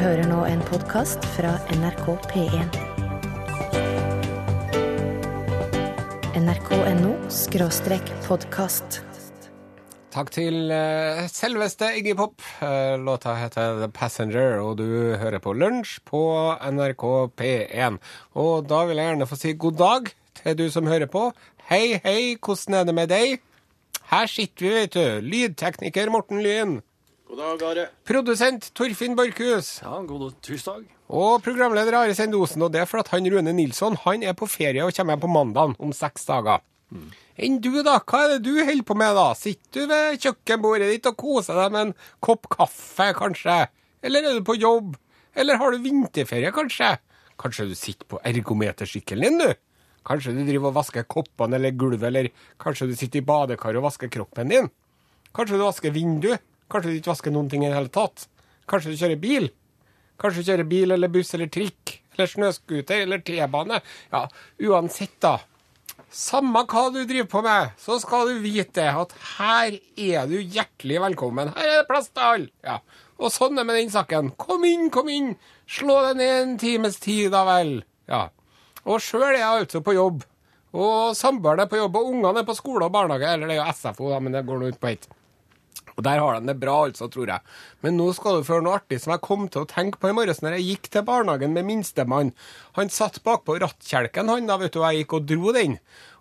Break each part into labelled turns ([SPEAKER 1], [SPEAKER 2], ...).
[SPEAKER 1] hører nå en podkast fra NRK P1. nrk.no skråstrek podkast.
[SPEAKER 2] Takk til eh, selveste Iggy Pop. Eh, låta heter The Passenger, og du hører på Lunsj på NRK P1. Og da vil jeg gjerne få si god dag til du som hører på. Hei, hei, hvordan er det med deg? Her sitter vi, vet du. Lydtekniker Morten Lyn.
[SPEAKER 3] God dag, Are.
[SPEAKER 2] Produsent Torfinn Borchhus.
[SPEAKER 3] Ja, god tirsdag.
[SPEAKER 2] Og programleder Are Sendosen. Og det er for at han Rune Nilsson han er på ferie og kommer hjem på mandag om seks dager. Enn du, da? Hva er det du holder på med, da? Sitter du ved kjøkkenbordet ditt og koser deg med en kopp kaffe, kanskje? Eller er du på jobb? Eller har du vinterferie, kanskje? Kanskje du sitter på ergometersykkelen din, du? Kanskje du driver og vasker koppene eller gulvet, eller kanskje du sitter i badekaret og vasker kroppen din? Kanskje du vasker vindu? Kanskje du ikke vasker noen ting i det hele tatt? Kanskje du kjører bil? Kanskje du kjører bil eller buss eller trikk eller snøscooter eller T-bane? Ja, uansett, da. Samme hva du driver på med, så skal du vite at her er du hjertelig velkommen. Her er det plass til alle. Ja. Og sånn er det med den saken. Kom inn, kom inn. Slå deg ned en times tid, da vel. Ja. Og sjøl er jeg altså på jobb. Og samboeren er på jobb, og ungene er på skole og barnehage. Eller det er jo SFO, da, men det går nå ut på ett. Og der har de det bra, altså, tror jeg. Men nå skal du høre noe artig som jeg kom til å tenke på i morges når jeg gikk til barnehagen med minstemann. Han satt bakpå rattkjelken, han da, vet du, og jeg gikk og dro den.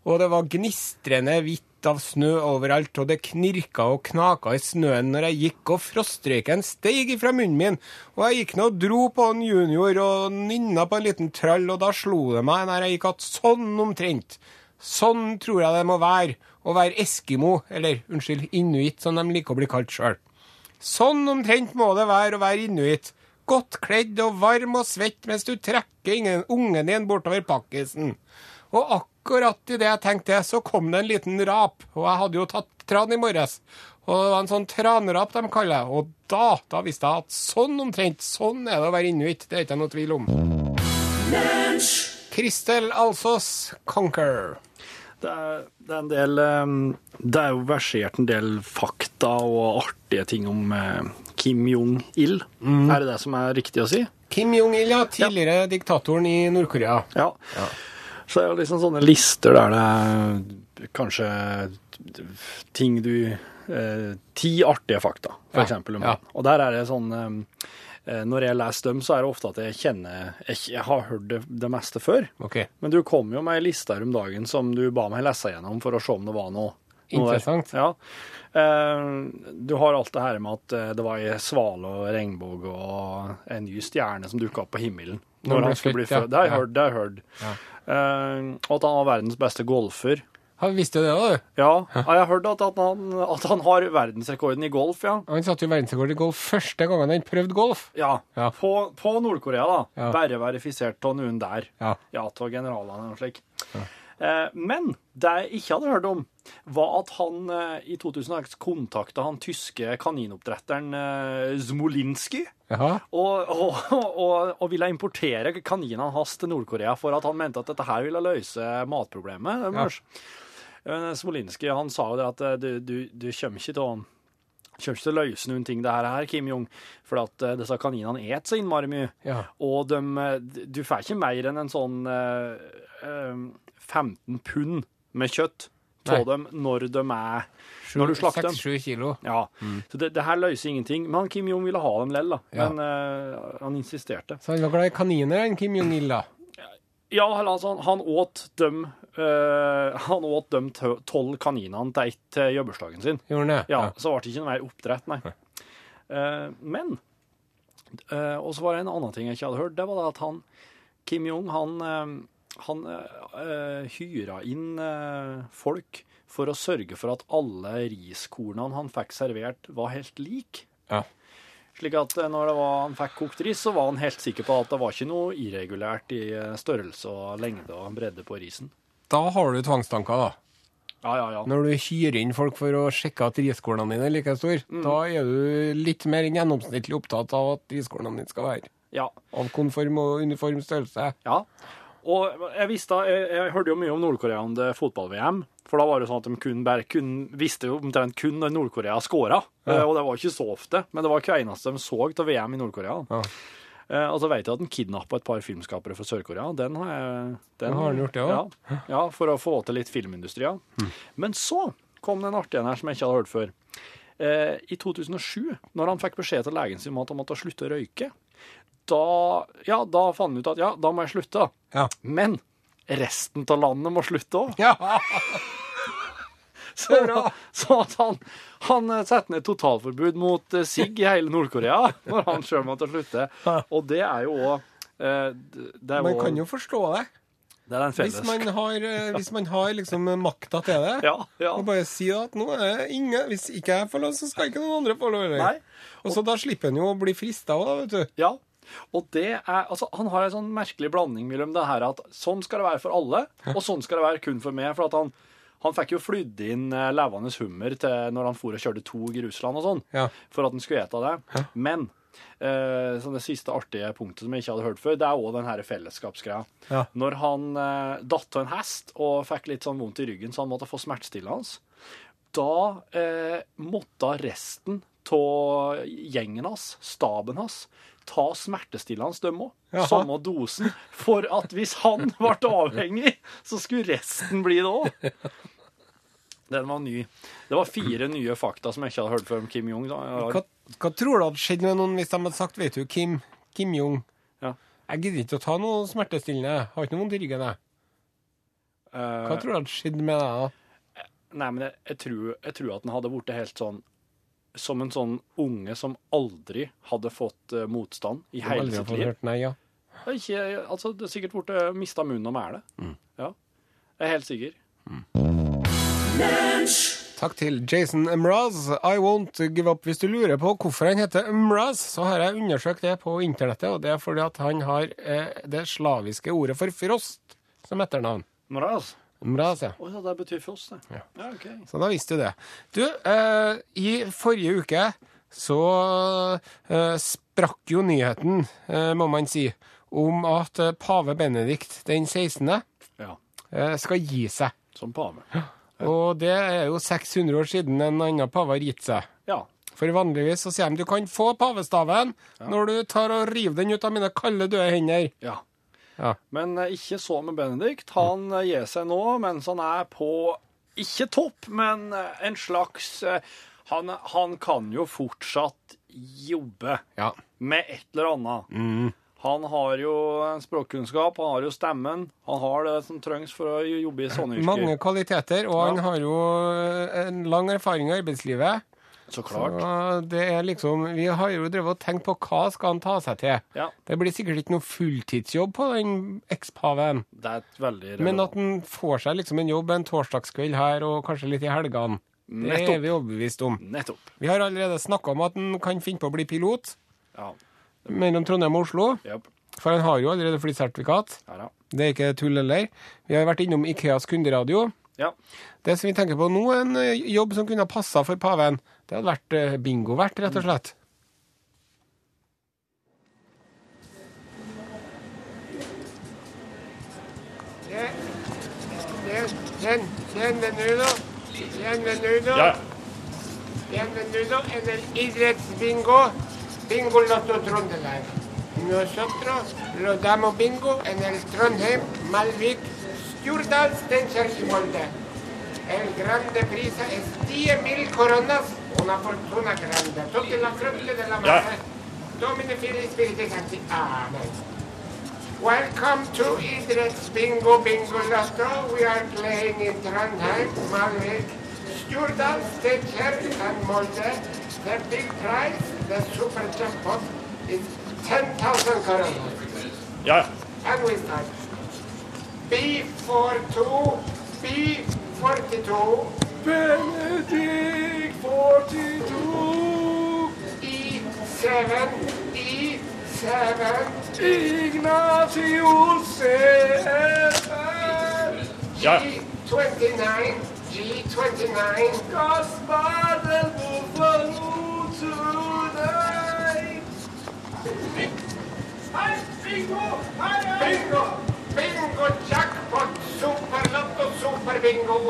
[SPEAKER 2] Og det var gnistrende hvitt av snø overalt, og det knirka og knaka i snøen når jeg gikk, og frostrøyken steig ifra munnen min. Og jeg gikk nå og dro på en junior og nynna på en liten trall, og da slo det meg når jeg gikk at sånn omtrent. Sånn tror jeg det må være å være eskimo, eller unnskyld, inuitt, som de liker å bli kalt sjøl. Sånn omtrent må det være å være inuitt. Godt kledd og varm og svett mens du trekker ingen- ungen din bortover pakkisen. Og akkurat idet jeg tenkte det, så kom det en liten rap, og jeg hadde jo tatt tran i morges. Og det var en sånn tranrap de kaller det. Og da, da visste jeg at sånn omtrent, sånn er det å være inuitt. Det er ikke noe tvil om. Kristel Alsås, Conquer.
[SPEAKER 3] Det er, det er en del Det er jo versert en del fakta og artige ting om eh, Kim Jong-il. Er det det som er riktig å si?
[SPEAKER 2] Kim Jong-il, ja. Tidligere diktatoren i Nord-Korea.
[SPEAKER 3] Ja. Så det er jo liksom sånne lister der det er kanskje ting du eh, Ti artige fakta, for
[SPEAKER 2] Ja,
[SPEAKER 3] eksempel.
[SPEAKER 2] Ja.
[SPEAKER 3] Og der er det sånn eh, Når jeg leser dem, så er det ofte at jeg kjenner Jeg, jeg har hørt det, det meste før.
[SPEAKER 2] Okay.
[SPEAKER 3] Men du kom jo med ei liste her om dagen som du ba meg lese gjennom for å se om det var noe, noe der.
[SPEAKER 2] Interessant.
[SPEAKER 3] Ja. Eh, du har alt det her med at eh, det var ei svale og regnbue og en ny stjerne som dukka opp på himmelen
[SPEAKER 2] Når
[SPEAKER 3] når
[SPEAKER 2] han
[SPEAKER 3] skulle bli
[SPEAKER 2] født, ja.
[SPEAKER 3] Det har jeg hørt. Det har jeg hørt.
[SPEAKER 2] Ja.
[SPEAKER 3] Eh, og at han var verdens beste golfer.
[SPEAKER 2] Han visste jo det, da, du.
[SPEAKER 3] Ja, jeg har hørt at, at, han, at han har verdensrekorden i golf, ja.
[SPEAKER 2] Han satte jo verdensrekord i golf første gangen han prøvde golf.
[SPEAKER 3] Ja,
[SPEAKER 2] Ja.
[SPEAKER 3] På, på Nord-Korea, da.
[SPEAKER 2] Ja.
[SPEAKER 3] Bare verifisert av noen der.
[SPEAKER 2] Ja.
[SPEAKER 3] Ja, av generalene og slik. Eh, men det jeg ikke hadde hørt om, var at han eh, i 2006 kontakta han tyske kaninoppdretteren eh, Zmolinski og, og, og, og ville importere kaninene hans til Nord-Korea for at han mente at dette her ville løse matproblemet deres. Eh, Smolinski han sa jo det at eh, du, du, du kommer ikke til å kommer ikke til å løse noen ting, det her, Kim Jong, for at uh, disse kaninene et så innmari mye.
[SPEAKER 2] Ja.
[SPEAKER 3] Og de, du får ikke mer enn en sånn uh, eh, 15 pund med kjøtt av dem når de er Når du slakter dem.
[SPEAKER 2] 6-7 kilo.
[SPEAKER 3] Ja, så det, det her løser ingenting. Men Kim Jong ville ha dem lell, da.
[SPEAKER 2] Ja.
[SPEAKER 3] Men han insisterte.
[SPEAKER 2] Så han var glad i kaniner, han Kim Jong-il, da.
[SPEAKER 3] Ja, altså, han, åt dem Uh, Han åt de tolv kaninene til ett til jobbursdagen sin.
[SPEAKER 2] Gjorde han det?
[SPEAKER 3] Ja, Så ble det ikke noe mer oppdrett, nei. Uh, men uh, Og så var det en annen ting jeg ikke hadde hørt. Det var det at han Kim Jong, han, eh, han hyra inn eh, folk for å sørge for at alle riskornene han fikk servert, var helt like.
[SPEAKER 2] Ja.
[SPEAKER 3] Slik at eh, når det var, han fikk kokt ris, så var han helt sikker på at det var ikke noe irregulært i eh, størrelse og lengde og bredde på risen.
[SPEAKER 2] Da har du tvangstanker, da.
[SPEAKER 3] Ja, ja, ja.
[SPEAKER 2] Når du hyrer inn folk for å sjekke at riskornene dine er like store,
[SPEAKER 3] Mm.
[SPEAKER 2] da er du litt mer enn gjennomsnittlig opptatt av at riskornene dine skal være
[SPEAKER 3] ja.
[SPEAKER 2] av konform og uniform størrelse.
[SPEAKER 3] Ja. Og jeg visste, jeg, jeg hørte jo mye om Nord-Korea under fotball-VM. For da var det sånn at de kun, bare, kun, visste jo omtrent kun når Nord-Korea skåra.
[SPEAKER 2] Ja.
[SPEAKER 3] Og det var ikke så ofte, men det var ikke eneste de så av VM i Nord-Korea.
[SPEAKER 2] Ja.
[SPEAKER 3] Eh, og så vet jeg at han kidnappa et par filmskapere fra Sør-Korea. Den har jeg den,
[SPEAKER 2] Har han gjort det også?
[SPEAKER 3] Ja, ja, for å få til litt filmindustri. Ja. Men så kom det en artig en her som jeg ikke hadde hørt før. Eh, I 2007, når han fikk beskjed til legen sin om at han måtte slutte å røyke, da, ja, da fant han ut at ja, da må jeg slutte.
[SPEAKER 2] Ja.
[SPEAKER 3] Men resten av landet må slutte òg.
[SPEAKER 2] Ja.
[SPEAKER 3] Så, så at han, han eh, setter ned totalforbud mot eh, sigg i hele Nord-Korea når han sjøl måtte slutte. Og det er jo òg er
[SPEAKER 2] Man kan jo forstå det.
[SPEAKER 3] Det er en
[SPEAKER 2] Hvis man har, eh, hvis man har liksom makta til det.
[SPEAKER 3] Ja, ja.
[SPEAKER 2] Og bare si at nå er ingen Hvis ikke jeg får lov, så skal ikke noen andre få lov. Og så da slipper han jo å bli frista òg, vet du.
[SPEAKER 3] Ja. Og det er, altså, han har en sånn merkelig blanding mellom det her at sånn skal det være for alle, og sånn skal det være kun for meg. For at han, han fikk jo flydd inn eh, levende hummer til når han for og kjørte tog i Russland og sånn,
[SPEAKER 2] Ja.
[SPEAKER 3] for at han skulle ete det. Men eh, det siste artige punktet som jeg ikke hadde hørt før, det er òg den her fellesskapsgreia.
[SPEAKER 2] Ja.
[SPEAKER 3] Når han eh, datt av en hest og fikk litt sånn vondt i ryggen, så han måtte få smertestillende, da eh, måtte resten av gjengen hans, staben hans, ta smertestillende, dem òg. Samme dosen. For at hvis han ble avhengig, så skulle resten bli det òg. Den var ny. Det var fire nye fakta som jeg ikke hadde hørt før om Kim Jong.
[SPEAKER 2] Hva, hva tror du hadde skjedd med noen hvis de hadde sagt Vet du, Kim, Kim Jong,
[SPEAKER 3] Ja.
[SPEAKER 2] jeg gidder ikke å ta noe smertestillende. Har ikke noe vondt i ryggen, jeg. Hva
[SPEAKER 3] Eh,
[SPEAKER 2] tror du hadde skjedd med deg da?
[SPEAKER 3] Nei, men jeg, jeg, tror, jeg tror at den hadde blitt helt sånn Som en sånn unge som aldri hadde fått uh, motstand i hele sitt liv.
[SPEAKER 2] hørt nei, ja.
[SPEAKER 3] Det er Ikke, altså, det er sikkert blitt mista munnen og mælet.
[SPEAKER 2] Mm.
[SPEAKER 3] Ja. Jeg er helt sikker.
[SPEAKER 2] Takk til Jason Mraz. I won't give up. Hvis du lurer på hvorfor han heter Mraz, så har jeg undersøkt det på internettet, og det er fordi at han har eh, det slaviske ordet for frost som etternavn.
[SPEAKER 3] Mraz?
[SPEAKER 2] Mraz, ja.
[SPEAKER 3] Ja, det betyr frost, det.
[SPEAKER 2] Ja.
[SPEAKER 3] ja OK.
[SPEAKER 2] Så da visste du det. Du, eh, i forrige uke så eh, sprakk jo nyheten, eh, må man si, om at eh, pave Benedikt den 16.
[SPEAKER 3] Ja.
[SPEAKER 2] Eh, skal gi seg.
[SPEAKER 3] Som pave.
[SPEAKER 2] Og det er jo 600 år siden en annen pave har gitt seg.
[SPEAKER 3] Ja.
[SPEAKER 2] For vanligvis så sier de du kan få pavestaven når du tar og river den ut av mine kalde, døde hender.
[SPEAKER 3] ja.
[SPEAKER 2] Ja.
[SPEAKER 3] Men eh, ikke så med Benedikt. Han eh, gir seg nå mens han er på ikke topp, men eh, en slags han, han kan jo fortsatt jobbe
[SPEAKER 2] Ja.
[SPEAKER 3] med et eller annet. Han har jo språkkunnskap, han har jo stemmen. Han har det som trengs for å jobbe i sånne yrker.
[SPEAKER 2] Mange kvaliteter, og han har jo en lang erfaring i arbeidslivet.
[SPEAKER 3] Så klart.
[SPEAKER 2] Så det er liksom, Vi har jo drevet og tenkt på hva skal han ta seg til.
[SPEAKER 3] Ja,
[SPEAKER 2] Det blir sikkert ikke noe fulltidsjobb på den ekspaven,
[SPEAKER 3] det er et veldig
[SPEAKER 2] men at han får seg liksom en jobb en torsdagskveld her, og kanskje litt i helgene. Det
[SPEAKER 3] Nettopp.
[SPEAKER 2] er vi overbevist om.
[SPEAKER 3] Nettopp.
[SPEAKER 2] Vi har allerede snakka om at han kan finne på å bli pilot
[SPEAKER 3] Ja.
[SPEAKER 2] Mellom Trondheim og Oslo.
[SPEAKER 3] Yep.
[SPEAKER 2] For han har jo allerede flysertifikat.
[SPEAKER 3] Ja, ja.
[SPEAKER 2] Det er ikke tull heller. Vi har vært innom Ikeas kunderadio.
[SPEAKER 3] ja.
[SPEAKER 2] Det som vi tenker på nå, er en eh, jobb som kunne ha passa for paven. Det hadde vært bingovert, bingo verdt, rett og slett. Bienvenido. Bienvenido.
[SPEAKER 3] ja.
[SPEAKER 2] Bienvenido en el idrettsbingo Bingo Lotto Trondelag. Nosotros lo damos bingo en el Trondheim, Malvik, Stjordal, Steinkjer y Molde. El grande prisa es 10 mil coronas, una fortuna grande. Toque la frente de la
[SPEAKER 3] Ja.
[SPEAKER 2] madre. Domine Fili Spiriti Sancti. Amen. Welcome to Idretts Bingo Bingo Lotto. We are playing in Trondheim, Malvik, Stjordal, Steinkjer and Molde. The big prize, the super jackpot, is 10,000 coronas.
[SPEAKER 3] ja.
[SPEAKER 2] And we start. B42, B42. Benedict 42. E7, E7. Ignatius 7.
[SPEAKER 3] Ja.
[SPEAKER 2] G29, G29. Gaspar del آمنوا تonight Bingo!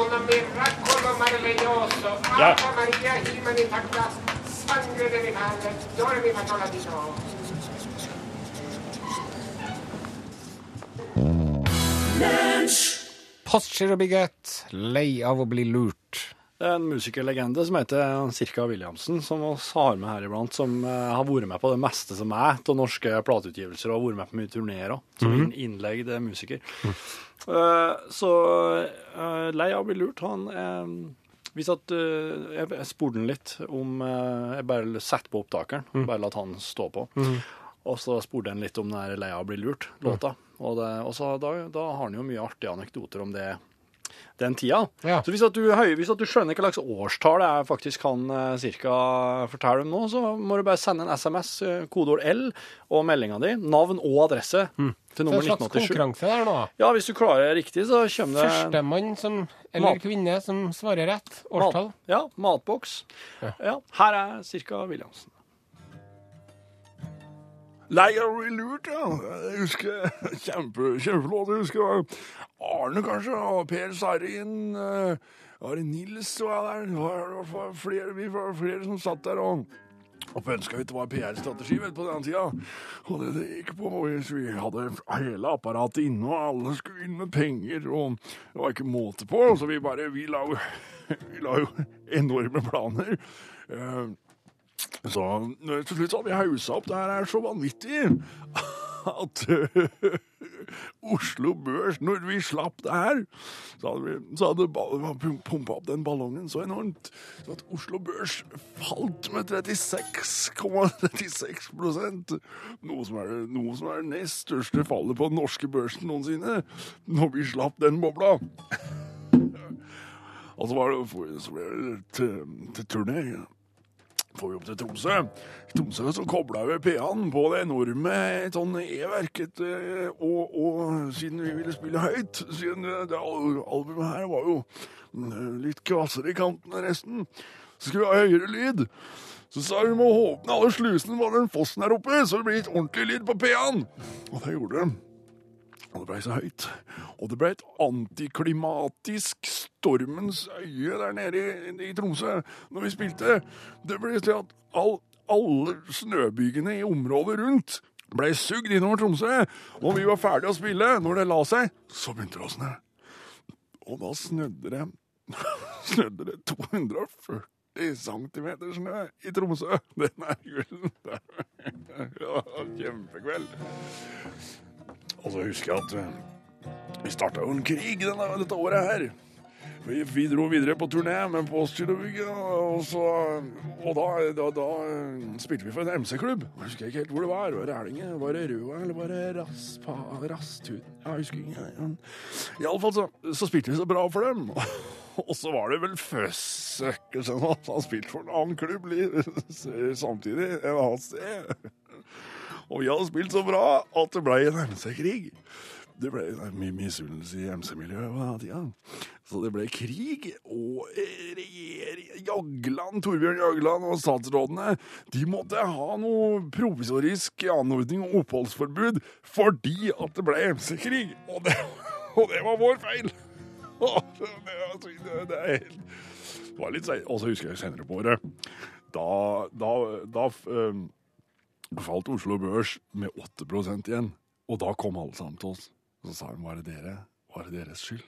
[SPEAKER 2] Postgirobigett, lei av å bli lurt.
[SPEAKER 3] Det er en musikerlegende som heter Sirka Williamsen, som vi har med her iblant, som eh, har vært med på det meste som er av norske plateutgivelser, og vært med på mye turneer òg, som
[SPEAKER 2] Mhm.
[SPEAKER 3] inn- innlegd musiker. Uh, så uh, lei av å bli lurt. Han eh, hvis at, uh, Jeg jeg spurte han litt om Jeg bare setter på opptakeren,
[SPEAKER 2] mm.
[SPEAKER 3] bare lot han stå på. Og så spurte han litt om den der 'Lei av å bli lurt'-låta. Og, det, og så da, da har han jo mye artige anekdoter om det den tida.
[SPEAKER 2] Ja.
[SPEAKER 3] Så hvis at, du, hvis at du skjønner hva slags årstall er faktisk han eh, cirka fortelle om nå, så må du bare sende en SMS, eh, kodeord L, og meldinga di, navn og adresse, til
[SPEAKER 2] Mm. Det er
[SPEAKER 3] nummer
[SPEAKER 2] en slags
[SPEAKER 3] 1987.
[SPEAKER 2] konkurranse der nå.
[SPEAKER 3] Ja, hvis du klarer det riktig, så kommer det
[SPEAKER 2] Førstemann som, eller
[SPEAKER 3] Mat.
[SPEAKER 2] kvinne som svarer rett. Årstall.
[SPEAKER 3] Mat, ja, matboks.
[SPEAKER 2] Ja.
[SPEAKER 3] Ja. her er cirka Williamsen.
[SPEAKER 4] Nei, jeg blir bli lurt, ja. Jeg husker kjempe, kjempeflott. Jeg husker Arne, kanskje, og Per Sarrin. eh, Are Nils var der. Det var, det var flere, vi var flere som satt der og og ønska ikke var PR-strategi vel, på den tida. Og det det gikk på Vi hadde hele apparatet inne, og alle skulle inn med penger. Og det var ikke måte på, så vi bare Vi la jo, vi la jo enorme planer. Eh, så til slutt hadde vi haussa opp. Det her er så vanvittig at eh, Oslo Børs, når vi slapp det her, så hadde, vi, så hadde pumpa opp den ballongen så enormt så at Oslo Børs falt med 36,36% noe, som er- noe som er det nest største fallet på den norske børsen noensinne, når vi slapp den bobla. Og så, var det, så ble det til, til turné får vi opp til Tromsø. Tromsø så kobla vi P-en på det enorme sånn E-verket, eh, og, og siden vi ville spille høyt, siden det, det albumet her var jo mm, litt kvassere i kanten enn resten, så skulle vi ha høyere lyd. Så sa vi må åpne alle slusene på den fossen her oppe, så det blir litt ordentlig lyd på P-en. Og det gjorde de. Og det ble så høyt. Og det ble et antiklimatisk stormens øye der nede i, i Tromsø når vi spilte. Det ble til at all, alle snøbygene i området rundt ble sugd innover Tromsø. Når vi var ferdige å spille, når det la seg, så begynte det å snø. Og da snødde det snødde det 240 centimeter snø i Tromsø den kvelden. Det var kjempekveld. Og så husker jeg at eh, vi starta jo en krig denne, dette året her. Vi, vi dro videre på turné med Postgirobygget, og, så, og da, da, da eh, spilte vi for en MC-klubb. Jeg husker ikke helt hvor det var. Var det Erlinge? Var det Røa, eller var det Raspa, Rasthud? Jeg husker ikke. Iallfall så, så spilte vi så bra for dem. Og så var det vel Føssøkkelsen at han spilte for en annen klubb samtidig en annen sted. Og vi hadde spilt så bra at det ble en MC-krig. Det ble mye misunnelse i MC-miljøet på den tida. Så det ble krig, og Jagland, Torbjørn Jagland og statsrådene de måtte ha noe provisorisk anordning og oppholdsforbud fordi at det ble MC-krig. Og, og det var vår feil! Det var litt seigt. Og så husker jeg senere på året. Da, da, da um, falt Oslo Børs med 8% igjen. Og da kom alle sammen til oss. Og så sa de var det dere? Var det deres skyld?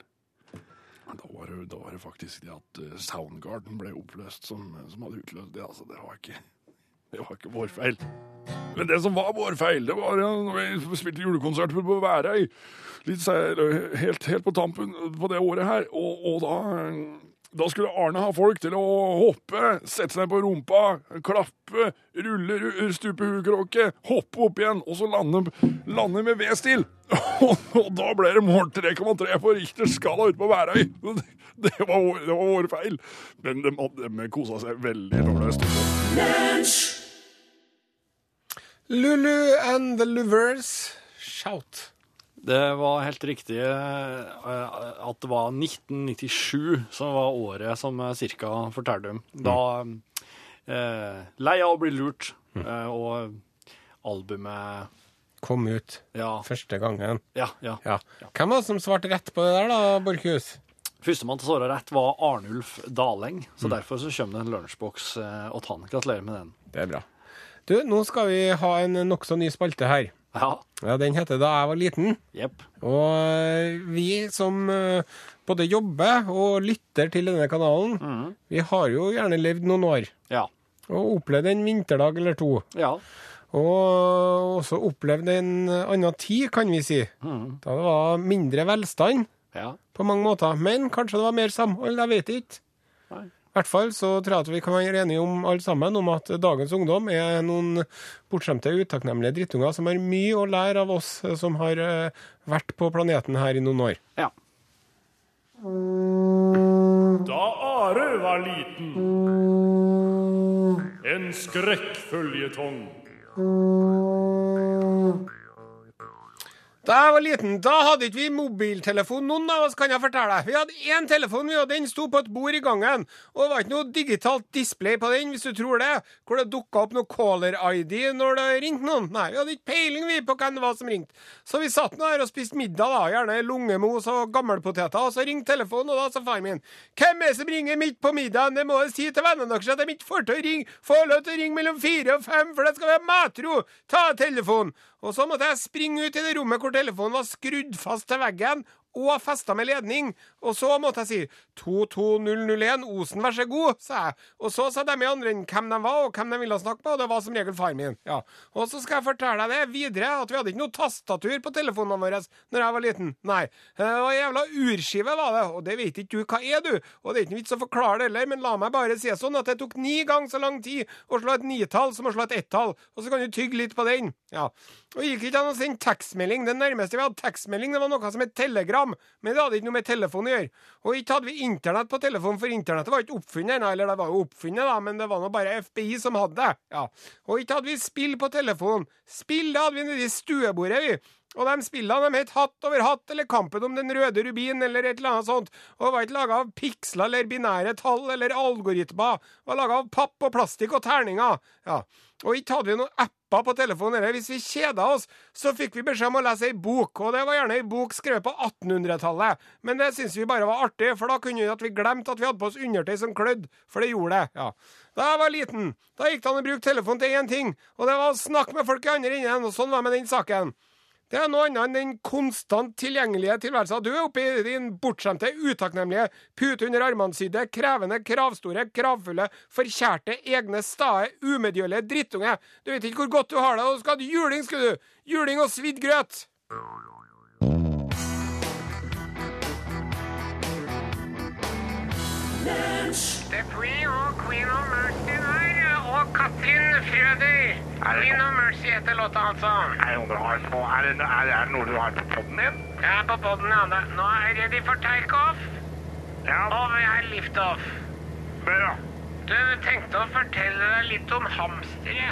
[SPEAKER 4] Da var, det, da var det faktisk det at eh, Soundgarden ble oppløst som, som hadde utløst det. Altså, det var ikke det var ikke vår feil. Men det som var vår feil, det var når vi spilte julekonsert på Værøy. Litt, helt, helt på tampen på det året her. Og, og da, da skulle Arne ha folk til å hoppe, sette seg på rumpa, klappe, rulle ru- stupehukråke, hoppe opp igjen, og så lande, lande med V-stil. Og, da ble det mål 3,3 på Richters skala ute på Værøy. Det var, vår- det var vår feil. Men de, de kosa seg veldig når det.
[SPEAKER 2] Lulu and the Louvers, shout.
[SPEAKER 3] Det var helt riktig eh, at det var 1997 som var året som eh, cirka fortalte om. Da eh, Lei av å bli lurt, eh, og albumet
[SPEAKER 2] Kom ut
[SPEAKER 3] Ja,
[SPEAKER 2] første gangen.
[SPEAKER 3] ja. ja.
[SPEAKER 2] Ja. Hvem var det som svarte rett på det der, da, Borchhus?
[SPEAKER 3] Førstemann til å svare rett var Arnulf Daleng, så derfor så kommer det en lunsjboks og han. Gratulerer med den.
[SPEAKER 2] Det er bra. Du, nå skal vi ha en nokså ny spalte her.
[SPEAKER 3] Ja.
[SPEAKER 2] Ja, Den heter Da jeg var liten.
[SPEAKER 3] Yep.
[SPEAKER 2] Og eh, vi som eh, både jobber og lytter til denne kanalen, vi har jo gjerne levd noen år.
[SPEAKER 3] Ja.
[SPEAKER 2] Og opplevd en vinterdag eller to.
[SPEAKER 3] Ja.
[SPEAKER 2] Og også opplevd en annen tid, kan vi si. Da det var mindre velstand
[SPEAKER 3] Ja.
[SPEAKER 2] på mange måter. Men kanskje det var mer samhold, jeg vet ikke.
[SPEAKER 3] Nei.
[SPEAKER 2] I hvert fall så tror jeg at vi kan være enige om alle sammen om at dagens ungdom er noen bortskjemte, utakknemlige drittunger som har mye å lære av oss eh, som har eh, vært på planeten her i noen år.
[SPEAKER 3] Ja.
[SPEAKER 5] Da Are var liten. En skrekkføljetong.
[SPEAKER 2] Da jeg var liten, da hadde ikke vi mobiltelefon, noen av oss, kan jeg fortelle deg. Vi hadde én telefon, og den sto på et bord i gangen. Og det var ikke noe digitalt display på den, hvis du tror det. Hvor det dukka opp noe caller-ID når det ringte noen. Nei, vi hadde ikke peiling vi på hvem det var som ringte. Så vi satt nå her og spiste middag, da. Gjerne lungemos og gammelpoteter. Og så ringte telefonen, og da sa far min Hvem er det som ringer midt på middagen? Det må jeg si til vennene deres at de ikke får til å ringe. Får lov til å ringe mellom fire og fem, for det skal være matro. Ta telefonen. Og så måtte jeg springe ut i det rommet hvor telefonen var skrudd fast til veggen og festa med ledning. Og så måtte jeg si 22001, Osen, vær så god, sa jeg. Og så sa de i andre enden hvem de var, og hvem de ville snakke med, og det var som regel far min. Ja. Og så skal jeg fortelle deg det videre, at vi hadde ikke noe tastatur på telefonene våre når jeg var liten. Nei. Det var jævla urskive, var det, og det vet ikke du hva er, du. Og det er ikke noe vits å forklare det heller, men la meg bare si sånn at det tok ni ganger så lang tid å slå et nitall som å slå et ettall, og så kan du tygge litt på den. Ja. Og gikk ikke an å sende tekstmelding. Det nærmeste vi hadde tekstmelding, det var noe som het telegram, men det hadde ikke noe med telefon å gjøre. Og ikke hadde vi internett på telefonen, for internettet var ikke oppfunnet ennå, eller det var jo oppfunnet, da, men det var nå bare FBI som hadde det. Ja. Og ikke hadde vi spill på telefonen. Spill det hadde vi nedi stuebordet, vi. Og de spillene de het Hatt over hatt eller Kampen om den røde rubin eller et eller annet sånt. Og var ikke laga av piksler eller binære tall eller algoritmer. Var laga av papp og plastikk og terninger. Ja. Og ikke hadde vi noen apper på telefonen eller Hvis vi kjeda oss, så fikk vi beskjed om å lese ei bok, og det var gjerne ei bok skrevet på 1800-tallet. Men det syntes vi bare var artig, for da kunne vi at vi glemte at vi hadde på oss undertøy som klødde, for det gjorde det. ja. Da jeg var liten, da gikk det an å bruke telefonen til én ting, og det var å snakke med folk i andre enden, og sånn var med den saken. Det er noe annet enn den konstant tilgjengelige tilværelsen. Du er oppe i din bortskjemte, utakknemlige, pute under armene sydde, krevende, kravstore, kravfulle, forkjærte, egne, stae, umedgjørlige drittunge. Du vet ikke hvor godt du har det, og du skal ha juling, skal du. Juling og svidd grøt.
[SPEAKER 6] The Queen og Queen of Mercy og Katrin Frøder. Queen of Mercy heter låta, altså.
[SPEAKER 7] Er det noe du har på, er det, er er det noe du har på podden din?
[SPEAKER 6] Jeg er på podden, ja. Nå er jeg ready for take-off,
[SPEAKER 7] Ja,
[SPEAKER 6] og vi har lift-off.
[SPEAKER 7] bra.
[SPEAKER 6] Du tenkte å fortelle deg litt om hamstere.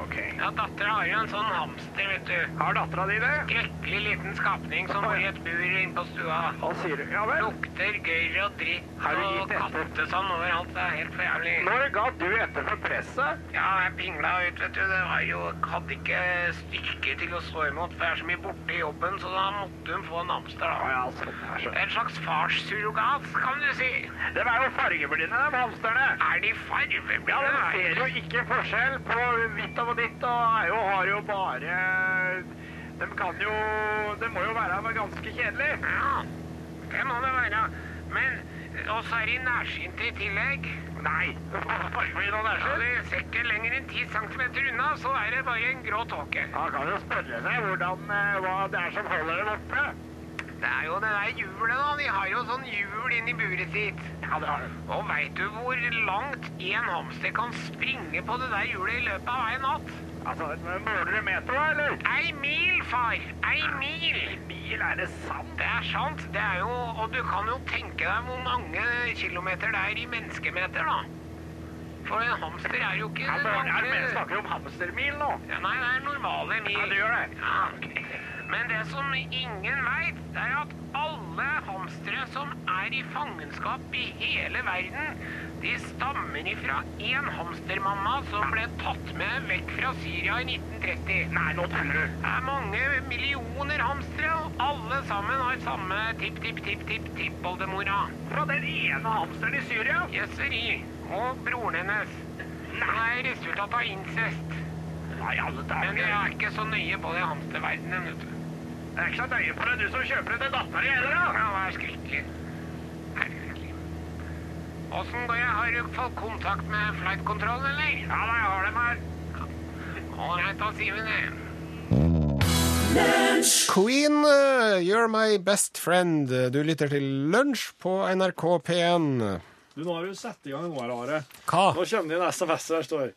[SPEAKER 7] Ok.
[SPEAKER 6] Ja, dattera har jo en sånn hamster, vet du.
[SPEAKER 7] Har dattera di det?
[SPEAKER 6] Skrekkelig liten skapning som bor i et bur inne på stua.
[SPEAKER 7] Hva sier du? Ja vel.
[SPEAKER 6] Lukter gørr og dritt
[SPEAKER 7] Har du
[SPEAKER 6] og
[SPEAKER 7] gitt etter?
[SPEAKER 6] kattesand overalt. Det er helt for jævlig.
[SPEAKER 7] Når ga du etter for presset?
[SPEAKER 6] Ja, jeg pingla ut, vet du. Det var jo Hadde ikke styrke til å stå imot, for jeg er så mye borte i jobben, så da måtte hun få en hamster, da.
[SPEAKER 7] ja, sånn er så.
[SPEAKER 6] En slags farssurrogat, kan du si.
[SPEAKER 7] De er jo fargeblinde, de hamsterne.
[SPEAKER 6] Er de fargeblinde?
[SPEAKER 7] Ja, de ser jo ikke forskjell på hvitt og ditt, og jo, har jo bare De kan jo Det må jo være ganske kjedelig.
[SPEAKER 6] Ja, det må det være. Men også er de nærsynte i tillegg.
[SPEAKER 7] Nei. bare og
[SPEAKER 6] Ja,
[SPEAKER 7] nærsynt.
[SPEAKER 6] de ser ikke lenger enn 10 cm unna, så er det bare en grå tåke.
[SPEAKER 7] Da kan jo spørre seg hvordan, eh, hva det er som holder dem oppe.
[SPEAKER 6] Det er jo det der hjulet, da. De har jo sånn hjul inni buret sitt.
[SPEAKER 7] Ja, det har de.
[SPEAKER 6] Og veit du hvor langt en hamster kan springe på det der hjulet i løpet av ei natt?
[SPEAKER 7] Altså, måler du meter da, eller?
[SPEAKER 6] Ei mil, far! Ei mil!
[SPEAKER 7] Bil, er det sant?
[SPEAKER 6] Det er sant. Det er jo Og du kan jo tenke deg hvor mange kilometer det er i menneskemeter, da. For en hamster er jo ikke
[SPEAKER 7] Ja, men, er mer snakker om hamstermil nå?
[SPEAKER 6] Ja, nei, det er normale mil.
[SPEAKER 7] Ja, det gjør det.
[SPEAKER 6] Ja. Men det som ingen veit, er at alle hamstere som er i fangenskap i hele verden, de stammer ifra én hamstermamma som ble tatt med vekk fra Syria i 1930.
[SPEAKER 7] Nei, nå tuller du.
[SPEAKER 6] Det er mange millioner hamstere, og alle sammen har samme tipp-tipp-tipp-tipp-tippoldemora.
[SPEAKER 7] Fra den ene hamsteren i Syria?
[SPEAKER 6] Jøsseri. Og broren hennes. Nei. Det er resultat av incest.
[SPEAKER 7] Nei, alle dager.
[SPEAKER 6] Men jeg er ikke så nøye på det hamsterverdenen, vet du.
[SPEAKER 7] Jeg er ikke så nøye på det, du som kjøper det til dattera di heller, da.
[SPEAKER 6] Ja, det er skrekkelig. Herregud. Åssen går det? Har du fått kontakt med flightkontrollen, eller?
[SPEAKER 7] Ja, da, jeg har dem her.
[SPEAKER 6] Ålreit, da sier vi det.
[SPEAKER 2] Queen, uh, you're my best friend. Du lytter til Lunsj på NRK P1.
[SPEAKER 3] Du, nå har du satt i gang noe, Are.
[SPEAKER 2] Hva?
[SPEAKER 3] Nå kommer det en SMS her står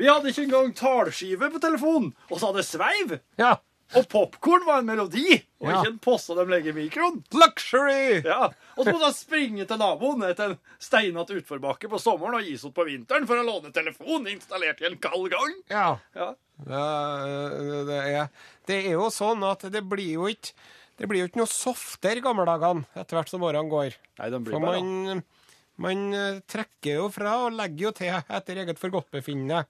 [SPEAKER 3] Vi hadde ikke engang talskive på telefonen, og så hadde sveiv!
[SPEAKER 2] Ja.
[SPEAKER 3] Og popkorn var en melodi, og
[SPEAKER 2] Ja.
[SPEAKER 3] ikke en poste de legger i mikroen.
[SPEAKER 2] Luxury!
[SPEAKER 3] Ja, Og så må du springe til naboen etter en steinete utforbakke på sommeren og gis ut på vinteren for å låne telefon installert i en kald gang.
[SPEAKER 2] Ja.
[SPEAKER 3] Ja.
[SPEAKER 2] Det, det, er, det er jo sånn at det blir jo ikke det blir jo ikke noe softere i gamle dagene etter hvert som årene går.
[SPEAKER 3] Nei, den blir
[SPEAKER 2] For
[SPEAKER 3] bare
[SPEAKER 2] man, man eh, trekker jo fra og legger jo til etter eget forgodtbefinnende.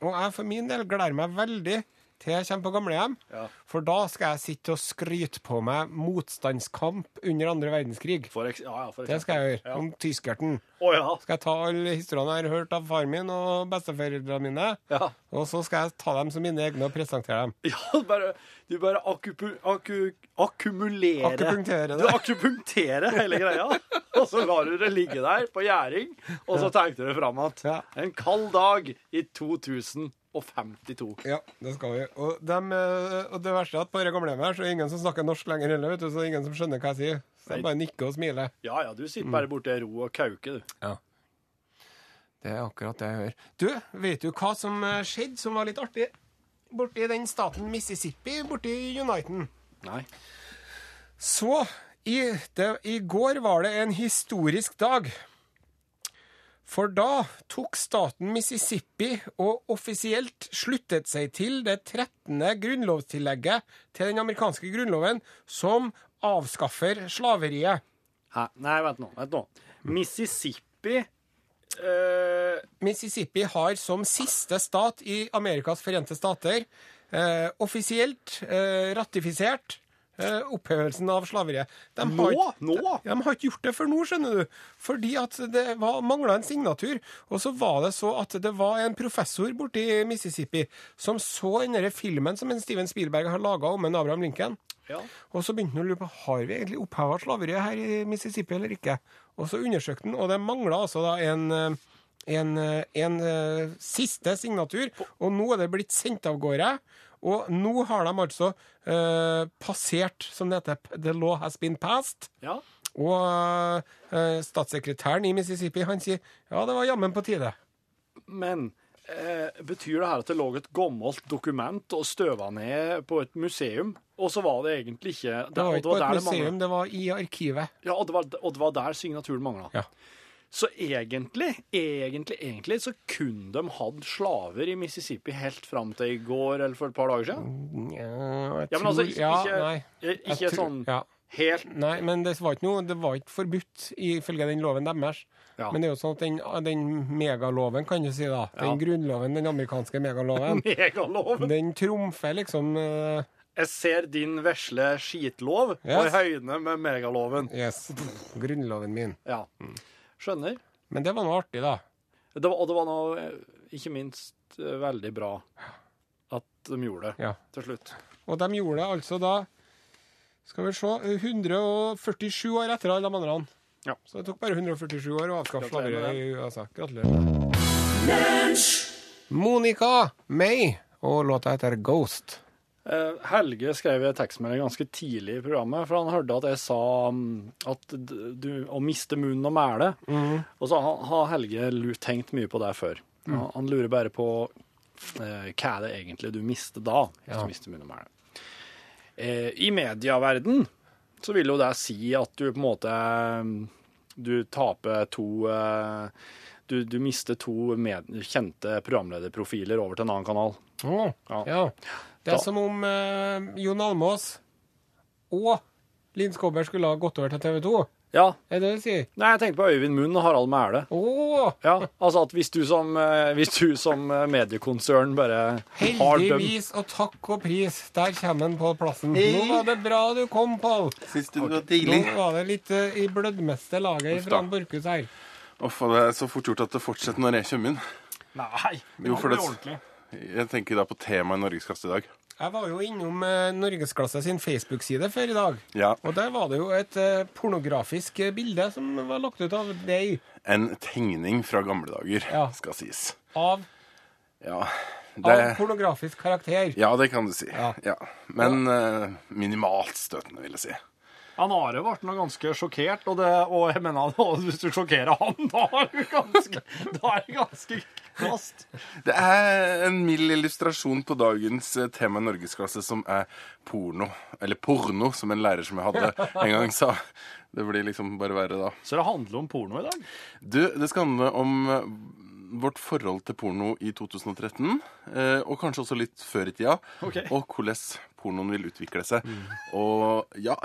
[SPEAKER 2] Og jeg for min del gleder meg veldig til jeg kommer på gamlehjem.
[SPEAKER 3] Ja.
[SPEAKER 2] For da skal jeg sitte og skryte på meg motstandskamp under andre verdenskrig.
[SPEAKER 3] for ja,
[SPEAKER 2] Det skal jeg gjøre.
[SPEAKER 3] Ja.
[SPEAKER 2] Om tyskerten.
[SPEAKER 3] Oh, ja.
[SPEAKER 2] Skal jeg ta alle historiene jeg har hørt av faren min og besteforeldrene mine,
[SPEAKER 3] Ja.
[SPEAKER 2] og så skal jeg ta dem som mine egne og presentere dem.
[SPEAKER 3] Ja, bare, du bare akupu, aku, akkumulerer
[SPEAKER 2] Akupunktere det.
[SPEAKER 3] Du akupunkterer hele greia, og så lar du det ligge der på gjæring, og så tenkte du fram at en kald dag i 2052.
[SPEAKER 2] Ja, det skal vi. Og, dem, eh, og det verste er at på dette gamlehjemmet her så er det ingen som snakker norsk lenger heller, vet du, så det er ingen som skjønner hva jeg sier. Så jeg bare nikker og smiler.
[SPEAKER 3] Ja, ja, du sitter bare borte i ro og kauker, du.
[SPEAKER 2] Ja. Det er akkurat det jeg hører. Du, vet du hva som eh, skjedde som var litt artig? Borti den staten Mississippi, borti Uniten.
[SPEAKER 3] Nei.
[SPEAKER 2] Så i, det, i går var det en historisk dag. For da tok staten Mississippi og offisielt sluttet seg til det 13. grunnlovstillegget til den amerikanske grunnloven som avskaffer slaveriet.
[SPEAKER 3] Hæ? Nei, vent nå. Vent nå. Mississippi eh,
[SPEAKER 2] Mississippi har som siste stat i Amerikas forente stater eh, offisielt eh, ratifisert opphevelsen av slaveriet. De
[SPEAKER 3] Nå?
[SPEAKER 2] ikke-
[SPEAKER 3] Nå?
[SPEAKER 2] De, De har ikke gjort det før nå, skjønner du. Fordi at det mangla en signatur. Og så var det så at det var en professor borti Mississippi som så den der filmen som en Steven Spielberg har laga om en Abraham Lincoln.
[SPEAKER 3] Ja.
[SPEAKER 2] Og så begynte han å lure på har vi egentlig oppheva slaveriet her i Mississippi eller ikke. Og så undersøkte han, og det mangla altså da en, eh, en, eh, en eh, siste signatur. Og nå er det blitt sendt av gårde. Og nå har de altså eh, passert, som det heter, the law has been passed.
[SPEAKER 3] ja.
[SPEAKER 2] Og eh, statssekretæren i Mississippi han sier ja, det var jammen på tide.
[SPEAKER 3] Men eh, betyr det her at det lå et gammelt dokument og støva ned på et museum, og så var det egentlig ikke
[SPEAKER 2] Det var ikke på et museum,
[SPEAKER 3] det
[SPEAKER 2] det var i arkivet.
[SPEAKER 3] Ja, og det, var, og det var der signaturen mangla.
[SPEAKER 2] Ja.
[SPEAKER 3] Så egentlig, egentlig, egentlig så kunne de hatt slaver i Mississippi helt fram til i går eller for et par dager siden.
[SPEAKER 2] Ja, jeg
[SPEAKER 3] Ja, men altså, ikke,
[SPEAKER 2] ja,
[SPEAKER 3] ikke,
[SPEAKER 2] nei.
[SPEAKER 3] ikke
[SPEAKER 2] tror-
[SPEAKER 3] sånn
[SPEAKER 2] ja.
[SPEAKER 3] helt
[SPEAKER 2] Nei, men det var ikke noe, det var ikke forbudt ifølge den loven deres.
[SPEAKER 3] Ja.
[SPEAKER 2] Men det er jo sånn at den, den megaloven, kan du si da, den grunnloven, den amerikanske megaloven,
[SPEAKER 3] megaloven.
[SPEAKER 2] den trumfer liksom uh,
[SPEAKER 3] Jeg ser din vesle skitlov
[SPEAKER 2] Yes.
[SPEAKER 3] og høyne med megaloven.
[SPEAKER 2] Yes, grunnloven min.
[SPEAKER 3] Ja. Skjønner.
[SPEAKER 2] Men det var noe artig, da.
[SPEAKER 3] Det var, og det var noe, eh, ikke minst, eh, veldig bra at de gjorde det
[SPEAKER 2] Ja.
[SPEAKER 3] til slutt.
[SPEAKER 2] Og de gjorde det altså da Skal vi se 147 år etter alle de andre.
[SPEAKER 3] Ja.
[SPEAKER 2] Så det tok bare 147 år å avskaffe slaveriet i USA. Gratulerer. Monica May og låta heter Ghost.
[SPEAKER 3] Eh, Helge skrev en tekstmelding ganske tidlig i programmet, for han hørte at jeg sa mm, at du, å miste munnen og mæle. Og så har, Helge tenkt mye på det før. Han, han lurer bare på eh, hva er det egentlig du mister da, hvis
[SPEAKER 2] Ja.
[SPEAKER 3] du mister munnen og mæle. Eh, I medieverden så vil jo det si at du på en måte mm, Du taper to eh, du, du mister to med, kjente programlederprofiler over til en annen kanal.
[SPEAKER 2] Oh,
[SPEAKER 3] Ja.
[SPEAKER 2] ja. Det er
[SPEAKER 3] Da-
[SPEAKER 2] som om eh, Jon Almås og Linn Skåber skulle ha gått over til TV 2.
[SPEAKER 3] Ja,
[SPEAKER 2] Er det det du sier?
[SPEAKER 3] Nei, jeg tenkte på Øyvind Munn og Harald Mæle.
[SPEAKER 2] Oh.
[SPEAKER 3] Ja, altså at hvis du som, eh, hvis du som eh, mediekonsern bare har dem
[SPEAKER 2] Heldigvis og takk og pris, der kommer han på plassen. Nå var det bra du kom, Pål.
[SPEAKER 8] Syns du det var
[SPEAKER 2] Nå var det litt uh, i blødmeste laget fra Borchhus her.
[SPEAKER 8] Uff, det er så fort gjort at det fortsetter når jeg kommer inn.
[SPEAKER 3] Nei, det
[SPEAKER 8] Jo, for det, Jeg tenker da på temaet i Norgesklasse i dag.
[SPEAKER 2] Jeg var jo innom eh, Norgesklasse sin Facebook-side før i dag.
[SPEAKER 8] Ja.
[SPEAKER 2] Og der var det jo et eh, pornografisk eh, bilde som var lagt ut av deg.
[SPEAKER 8] En tegning fra gamle dager,
[SPEAKER 2] Ja.
[SPEAKER 8] skal sies.
[SPEAKER 2] Av,
[SPEAKER 8] Ja,
[SPEAKER 2] av pornografisk karakter.
[SPEAKER 8] ja, det kan du si.
[SPEAKER 2] Ja.
[SPEAKER 8] Ja. Men eh, minimalt støtende, vil jeg si.
[SPEAKER 3] Han Are ble nå ganske sjokkert, og, det, og jeg mener at hvis du sjokkerer han, da er du ganske, da er det ganske kvast.
[SPEAKER 8] Det er en mild illustrasjon på dagens eh, tema i Norgesklasse, som er porno. Eller porno, som en lærer som jeg hadde en gang sa. Det blir liksom bare verre da.
[SPEAKER 3] Så det handler om porno i dag?
[SPEAKER 8] Du, det skal handle om eh, vårt forhold til porno i 2013, eh, og kanskje også litt før i tida,
[SPEAKER 3] okay.
[SPEAKER 8] og hvordan pornoen vil utvikle seg. Og ja,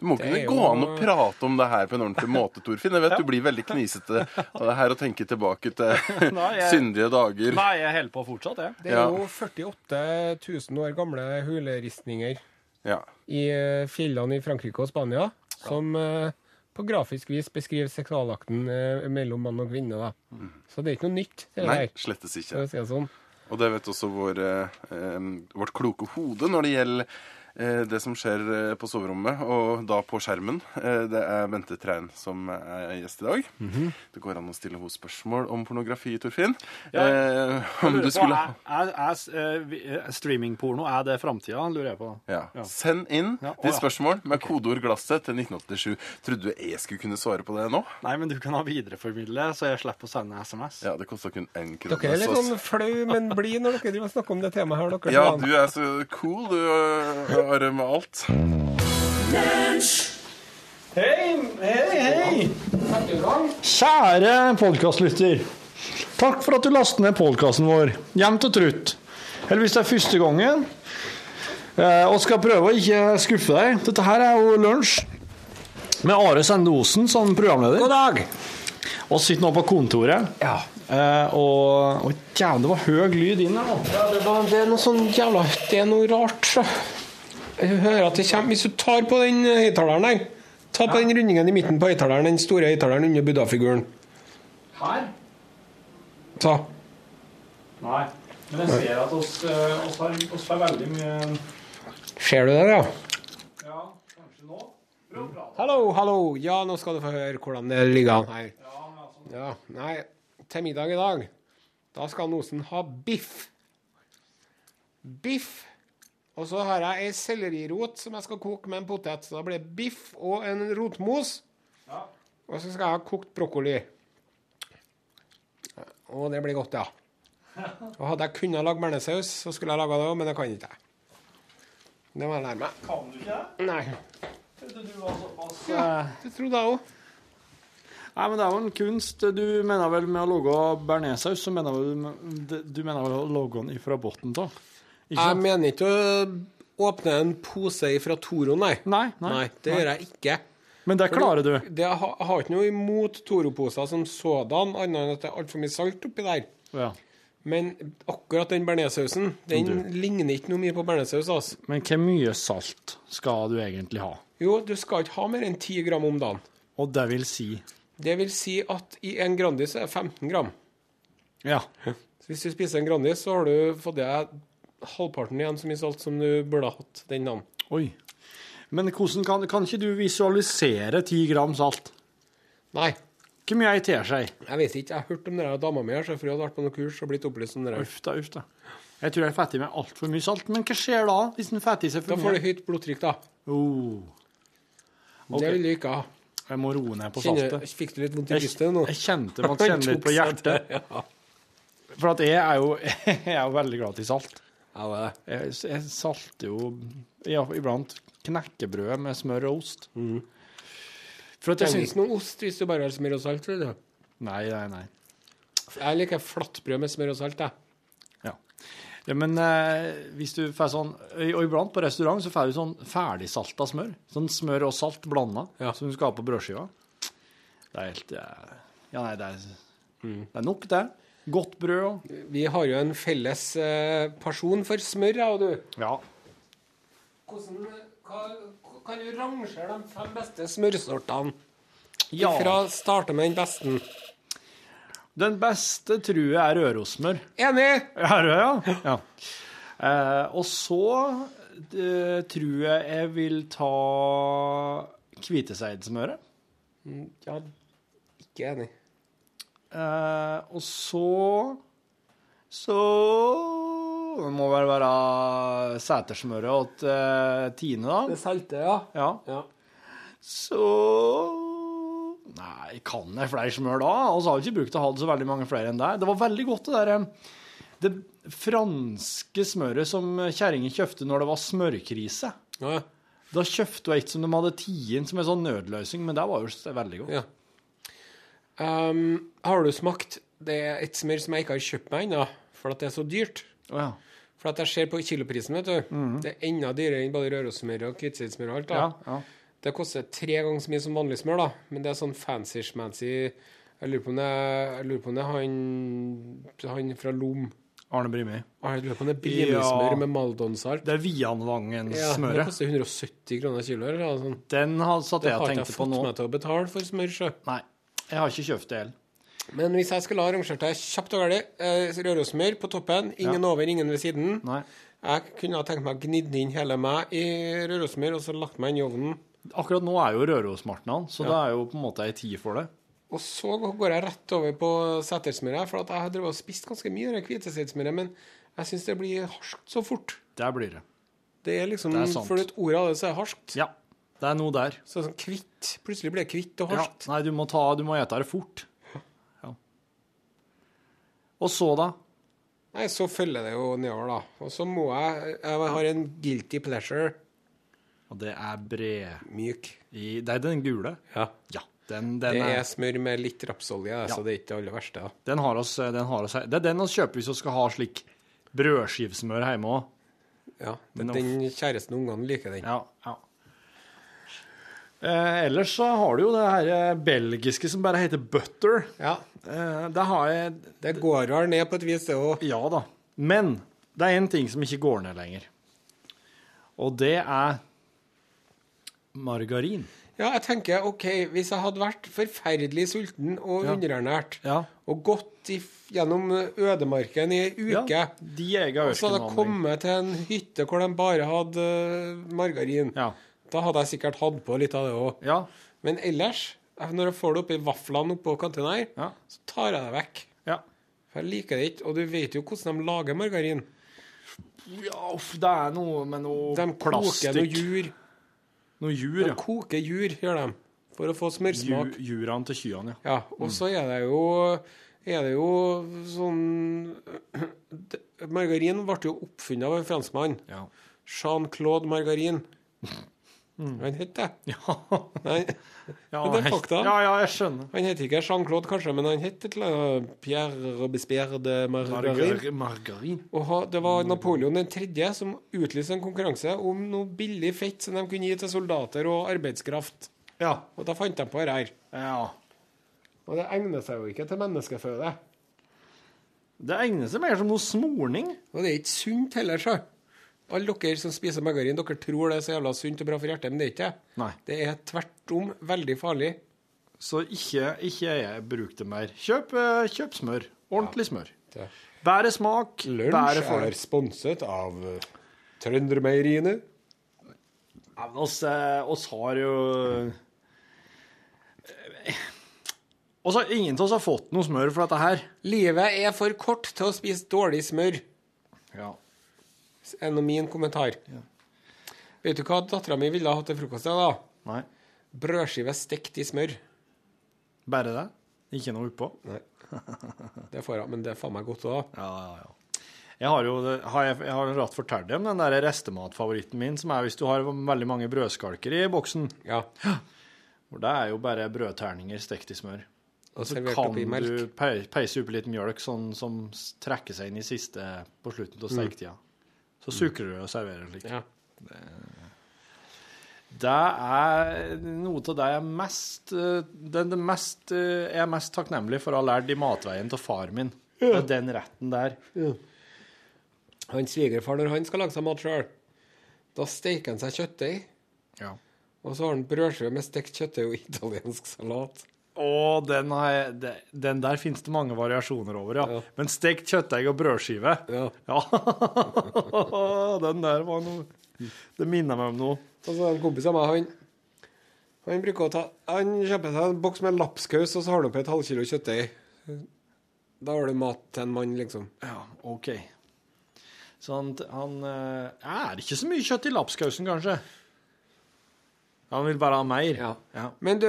[SPEAKER 8] det må
[SPEAKER 2] Det
[SPEAKER 8] kunne gå
[SPEAKER 2] jo-
[SPEAKER 8] an å prate om det her på en ordentlig måte, Torfinn. Jeg vet du blir veldig knisete av det her å tenke tilbake til
[SPEAKER 3] Nei, jeg-
[SPEAKER 8] syndige dager.
[SPEAKER 3] Nei, jeg holder på fortsatt, jeg.
[SPEAKER 2] Det er
[SPEAKER 8] Ja.
[SPEAKER 2] jo 48 000 år gamle huleristninger
[SPEAKER 8] Ja.
[SPEAKER 2] i eh, fjellene i Frankrike og Spania som eh, på grafisk vis beskriver seksualakten eh, mellom mann og kvinne. da. Så det er ikke noe nytt. det
[SPEAKER 8] Nei,
[SPEAKER 2] der,
[SPEAKER 8] slettes ikke.
[SPEAKER 2] det sånn.
[SPEAKER 8] Og det vet også vår, eh, eh, vårt kloke hode når det gjelder det som skjer eh, på soverommet, og da på skjermen. Eh, det er Bente Trein som er gjest i dag.
[SPEAKER 3] Mhm.
[SPEAKER 8] Det går an å stille henne spørsmål om pornografi, Torfinn.
[SPEAKER 3] Ja.
[SPEAKER 8] Eh, om du skulle ha
[SPEAKER 3] er, er, er, eh, eh, streamingporno, er det framtida, lurer jeg på?
[SPEAKER 8] ja.
[SPEAKER 3] Ja.
[SPEAKER 8] Send inn
[SPEAKER 3] Ja,
[SPEAKER 8] ditt spørsmål med kodeord 'glasset' til 1987. Trodde du jeg skulle kunne svare på det nå?
[SPEAKER 3] Nei, men du kan ha videreformidle, så jeg slipper å sende SMS.
[SPEAKER 8] Ja, det koster kun én krone.
[SPEAKER 2] Dere er litt sånn flau, men blid når dere snakker om det temaet her. dere.
[SPEAKER 8] Ja, du er så cool, du, øh, Are, med alt.
[SPEAKER 3] Hei, hei, hei! Kjære podkastlytter. Takk for at du lastet ned podkasten vår, jevnt og trutt. Eller hvis det er første gangen, eh, og skal prøve å ikke skuffe deg. Dette her er jo lunsj med Are Sende Osen som programleder.
[SPEAKER 2] God dag!
[SPEAKER 3] Og sitter nå på kontoret.
[SPEAKER 2] Ja.
[SPEAKER 3] Eh, og og jævlig, det var høy lyd inn her nå.
[SPEAKER 2] Ja, det, var, det er noe sånn jævla Det er noe rart, så. Jeg hører at det kommer Hvis du tar på den høyttaleren der Ta på den rundingen i midten på høyttaleren, den store høyttaleren under buddha-figuren.
[SPEAKER 3] Her?
[SPEAKER 2] Ta.
[SPEAKER 3] Nei. Men jeg ser at oss, eh, oss, har, oss har veldig mye
[SPEAKER 2] Ser du det, ja?
[SPEAKER 3] Ja, kanskje nå?
[SPEAKER 2] Hallo, hallo. Ja, nå skal du få høre hvordan det ligger an her. Ja, nei, til middag i dag, da skal Osen ha biff. Biff. Og så har jeg ei sellerirot som jeg skal koke med en potet. Så da blir det biff og en rotmos. Og så skal jeg ha kokt brokkoli. Og det blir godt, ja. Og hadde jeg kunnet lage bearnéssaus, så skulle jeg laga det òg, men det kan ikke jeg. Det må jeg lære meg.
[SPEAKER 3] Kan du ikke det?
[SPEAKER 2] Nei.
[SPEAKER 3] Trodde du var såpass
[SPEAKER 2] Ja, det trodde jeg òg.
[SPEAKER 3] Nei, men det er jo en kunst. Du mener vel med å lage bearnéssaus, så mener du, du mener vel å lage den ifra bunnen av?
[SPEAKER 2] Jeg mener ikke å åpne en pose fra Toro, nei.
[SPEAKER 3] Nei, nei,
[SPEAKER 2] Nei, det gjør jeg ikke.
[SPEAKER 3] Men det klarer du.
[SPEAKER 2] Det, jeg har, har ikke noe imot Toro-poser som sådan, annet enn at det er altfor mye salt oppi der.
[SPEAKER 3] Ja.
[SPEAKER 2] Men akkurat den bearnéssausen, den ligner ikke noe mye på bearnéssaus. Altså.
[SPEAKER 3] Men hvor mye salt skal du egentlig ha?
[SPEAKER 2] Jo, du skal ikke ha mer enn 10 gram om dagen.
[SPEAKER 3] Og det vil si
[SPEAKER 2] Det vil si at i en Grandis er det 15 gram.
[SPEAKER 3] Ja.
[SPEAKER 2] Så hvis du spiser en Grandis, så har du fått det... deg halvparten igjen så mye salt som du burde ha hatt den dagen.
[SPEAKER 3] Oi. Men hvordan kan, kan ikke du visualisere 10 gram salt?
[SPEAKER 2] Nei,
[SPEAKER 3] Hvor mye ei teskje?
[SPEAKER 2] jeg vet ikke. Jeg har hørt om det der dama mi her, så for hun hadde vært på noe kurs og blitt opplyst om det der.
[SPEAKER 3] Uff da, uff da. Jeg tror jeg får i meg altfor mye salt. Men hva skjer da, hvis en får i seg
[SPEAKER 2] Da får du høyt blodtrykk, da.
[SPEAKER 3] Oh,
[SPEAKER 2] Det vil du ikke ha.
[SPEAKER 3] jeg må roe ned på
[SPEAKER 2] Kjenner,
[SPEAKER 3] saltet.
[SPEAKER 2] fikk du litt vondt i
[SPEAKER 3] Jeg,
[SPEAKER 2] brystet nå?
[SPEAKER 3] jeg kjente man kjenner litt på hjertet. For at jeg er jo, jeg er jo veldig glad i salt.
[SPEAKER 2] Ja, det er det.
[SPEAKER 3] Jeg, jeg salter jo ja, iblant knekkebrød med smør og ost. For at jeg syns
[SPEAKER 2] noe ost hvis du bare har smør og salt. vet du.
[SPEAKER 3] Nei, nei, nei.
[SPEAKER 2] Jeg liker flatbrød med smør og salt. jeg.
[SPEAKER 3] Ja. ja men eh, hvis du får sånn Og iblant på restaurant så får du sånn ferdigsalta smør. Sånn smør og salt blanda
[SPEAKER 2] Ja.
[SPEAKER 3] som du skal ha på brødskiva. Det er helt eh, Ja, nei, det er, det er nok, det. Godt brød
[SPEAKER 2] Vi har jo en felles eh, pasjon for smør, jeg og du.
[SPEAKER 3] Ja.
[SPEAKER 2] Hvordan hva, kan du rangere de fem beste smørsortene?
[SPEAKER 3] Ja.
[SPEAKER 2] Fra starte med den beste.
[SPEAKER 3] Den beste tror jeg er Rørosmør.
[SPEAKER 2] Enig!
[SPEAKER 3] Er det, ja? ja. Eh, og så eh, tror jeg jeg vil ta Kviteseidsmøret.
[SPEAKER 2] Ja, ikke enig.
[SPEAKER 3] Eh, og så Så Det må vel være setersmøret til uh, Tine, da.
[SPEAKER 2] Det salte, ja.
[SPEAKER 3] Ja.
[SPEAKER 2] ja.
[SPEAKER 3] Så Nei, kan jeg flere smør da? Vi har jo ikke brukt å ha det så veldig mange flere enn deg. Det var veldig godt, det der eh, Det franske smøret som kjerringa kjøpte når det var smørkrise.
[SPEAKER 2] Ja.
[SPEAKER 3] Da kjøpte hun et som de hadde tatt inn som en sånn nødløsning, men det var jo veldig godt.
[SPEAKER 2] Ja. Um, har du smakt Det er et smør som jeg ikke har kjøpt meg ennå, for at det er så dyrt.
[SPEAKER 3] Oh, ja.
[SPEAKER 2] For at jeg ser på kiloprisen, vet du. Det er enda dyrere enn både Rørossmør og hvitseidsmør og alt. da.
[SPEAKER 3] Ja, ja.
[SPEAKER 2] Det koster tre ganger så mye som vanlig smør, da. Men det er sånn fancy-schmancy Jeg lurer på om det er, på det han, han fra Lom.
[SPEAKER 3] Arne Brimi.
[SPEAKER 2] Jeg lurer på om det er Brimi-smør
[SPEAKER 3] Ja.
[SPEAKER 2] med Maldonsalt.
[SPEAKER 3] Det er
[SPEAKER 2] Ja, det koster 170 kroner kilo. Sånn.
[SPEAKER 3] Den har satt
[SPEAKER 2] Det
[SPEAKER 3] jeg og
[SPEAKER 2] har ikke jeg fått meg til å betale for smør. sjø.
[SPEAKER 3] Nei, jeg har ikke kjøpt det heller.
[SPEAKER 2] Men hvis jeg skulle ha arrangert det kjapt og galt eh, rørosmør på toppen, ingen over, ingen ved siden
[SPEAKER 3] Nei.
[SPEAKER 2] Jeg kunne ha tenkt meg å gnidde inn hele meg i rørosmør og så lagt meg inn i ovnen.
[SPEAKER 3] Akkurat nå er jo Rørosmartnan, så
[SPEAKER 2] Ja.
[SPEAKER 3] det er jo på en måte ei tid for det.
[SPEAKER 2] Og så går jeg rett over på setersmøret, for at jeg har drevet og spist ganske mye av det hviteseidsmøret, men jeg syns det blir harskt så fort.
[SPEAKER 3] Det blir det.
[SPEAKER 2] Det er liksom,
[SPEAKER 3] Det er sant.
[SPEAKER 2] For et ord av det, så er det harskt.
[SPEAKER 3] Ja, det er noe der.
[SPEAKER 2] Så sånn kvitt. Plutselig blir det kvitt og
[SPEAKER 3] Ja. Nei, du må, ta, du må ete det fort. Ja. Og så, da?
[SPEAKER 2] Nei, så følger det jo nedover, da. Og så må jeg Jeg har en guilty pleasure.
[SPEAKER 3] Og det er bred...
[SPEAKER 2] Myk.
[SPEAKER 3] I, det er den gule?
[SPEAKER 2] Ja.
[SPEAKER 3] Ja. Den, den,
[SPEAKER 2] Det
[SPEAKER 3] er,
[SPEAKER 2] er smør med litt rapsolje,
[SPEAKER 3] Ja.
[SPEAKER 2] så det er ikke det aller verste. da.
[SPEAKER 3] den har oss, den har oss. Det er den vi kjøper hvis vi skal ha slik brødskivsmør hjemme òg.
[SPEAKER 2] Ja, den, den kjæresten og ungene liker den.
[SPEAKER 3] Ja, ja. Eh, ellers så har du jo det her eh, belgiske som bare heter butter.
[SPEAKER 2] Ja,
[SPEAKER 3] Eh, det har jeg
[SPEAKER 2] Det går vel ned på et vis, det òg.
[SPEAKER 3] Ja da. Men det er én ting som ikke går ned lenger. Og det er margarin.
[SPEAKER 2] Ja, jeg tenker OK, hvis jeg hadde vært forferdelig sulten og
[SPEAKER 3] Ja.
[SPEAKER 2] underernært,
[SPEAKER 3] Ja.
[SPEAKER 2] og gått i, gjennom ødemarken i ei uke,
[SPEAKER 3] ja de
[SPEAKER 2] og så hadde jeg kommet til en hytte hvor de bare hadde eh, margarin,
[SPEAKER 3] Ja.
[SPEAKER 2] Da hadde jeg sikkert hatt på litt av det òg.
[SPEAKER 3] Ja.
[SPEAKER 2] Men ellers, når jeg får det oppi vaflene oppå kantina her,
[SPEAKER 3] Ja.
[SPEAKER 2] så tar jeg det vekk.
[SPEAKER 3] ja.
[SPEAKER 2] For jeg liker det ikke. Og du vet jo hvordan de lager margarin.
[SPEAKER 3] Ja, uff, det er noe med noe
[SPEAKER 2] De koker noe
[SPEAKER 3] plastikk.
[SPEAKER 2] jur.
[SPEAKER 3] Noe jur,
[SPEAKER 2] De koker jur, gjør de. For å få smørsmak.
[SPEAKER 3] Ju- Jurene til kyrne, ja.
[SPEAKER 2] Ja, og så er det jo er det jo sånn Margarin ble jo oppfunnet av en franskmann.
[SPEAKER 3] Ja.
[SPEAKER 2] Jean-Claude Margarin. Han het det.
[SPEAKER 3] Ja,
[SPEAKER 2] Nei,
[SPEAKER 3] ja,
[SPEAKER 2] det er fakta.
[SPEAKER 3] Ja, ja, jeg skjønner.
[SPEAKER 2] han het ikke Jean-Claude, kanskje, men han het et eller annet Pierre Robespierre de Margarin.
[SPEAKER 3] Margarin.
[SPEAKER 2] Og det var Napoleon den tredje som utlyste en konkurranse om noe billig fett som de kunne gi til soldater og arbeidskraft.
[SPEAKER 3] Ja.
[SPEAKER 2] Og da fant de på dette her.
[SPEAKER 3] ja.
[SPEAKER 2] Og det egner seg jo ikke til menneskeføde.
[SPEAKER 3] Det egner seg mer som noe smorning.
[SPEAKER 2] Og det er ikke sunt heller, så. Alle dere som spiser margarin, dere tror det er så jævla sunt og bra for hjertet, men det er ikke det.
[SPEAKER 3] Nei.
[SPEAKER 2] Det er tvert om veldig farlig.
[SPEAKER 3] Så ikke, ikke jeg bruk det mer. Kjøp, eh, kjøp smør. Ordentlig smør.
[SPEAKER 2] Ja,
[SPEAKER 3] Bære smak, for
[SPEAKER 2] er sponset av eh, Trøndermeieriene.
[SPEAKER 3] Ja, men oss, eh, oss har jo oss har, Ingen av oss har fått noe smør for dette her.
[SPEAKER 2] Livet er for kort til å spise dårlig smør,
[SPEAKER 3] Ja.
[SPEAKER 2] Er nå min kommentar. Vet du hva dattera mi ville ha til frokost i dag? da?
[SPEAKER 3] Nei.
[SPEAKER 2] Brødskive stekt i smør.
[SPEAKER 3] Bare det? Ikke noe oppå?
[SPEAKER 2] Nei. Det får jeg, men det er faen meg godt òg.
[SPEAKER 3] Ja, ja, ja. Jeg har jo har jeg, jeg har rett fortalt dem den der restematfavoritten min, som er hvis du har veldig mange brødskalker i boksen.
[SPEAKER 2] Ja.
[SPEAKER 3] For det er jo bare brødterninger stekt i smør.
[SPEAKER 2] Og
[SPEAKER 3] Så kan du peise oppi litt mjølk sånn som trekker seg inn i siste på slutten av steketida. Så suker du og serverer slik.
[SPEAKER 2] Ja.
[SPEAKER 3] Det er noe av det jeg er mest eh, det, det mest, eh, jeg er mest takknemlig for å ha lært i matveien til far min. Det er den retten der.
[SPEAKER 2] Han svigerfar, når han skal lage seg mat sjøl, da steker han seg kjøttdeig.
[SPEAKER 3] Ja.
[SPEAKER 2] Og så har han brødskive med stekt kjøttdeig og italiensk salat.
[SPEAKER 3] Å, den, jeg, den der finnes det mange variasjoner over, ja. Men stekt kjøttdeig og brødskive
[SPEAKER 2] Ja. ja.
[SPEAKER 3] den der var noe Det minner meg om noe.
[SPEAKER 2] Og så en kompis av meg, han Han bruker å ta Han kjøper seg en boks med lapskaus, og så har han oppi et halvkilo kjøttdeig. Da har du mat til en mann, liksom.
[SPEAKER 3] Ja, OK. Så han, han eh, er ikke så mye kjøtt i lapskausen, kanskje? Han vil bare ha mer?
[SPEAKER 2] Ja.
[SPEAKER 3] Ja.
[SPEAKER 2] Men du,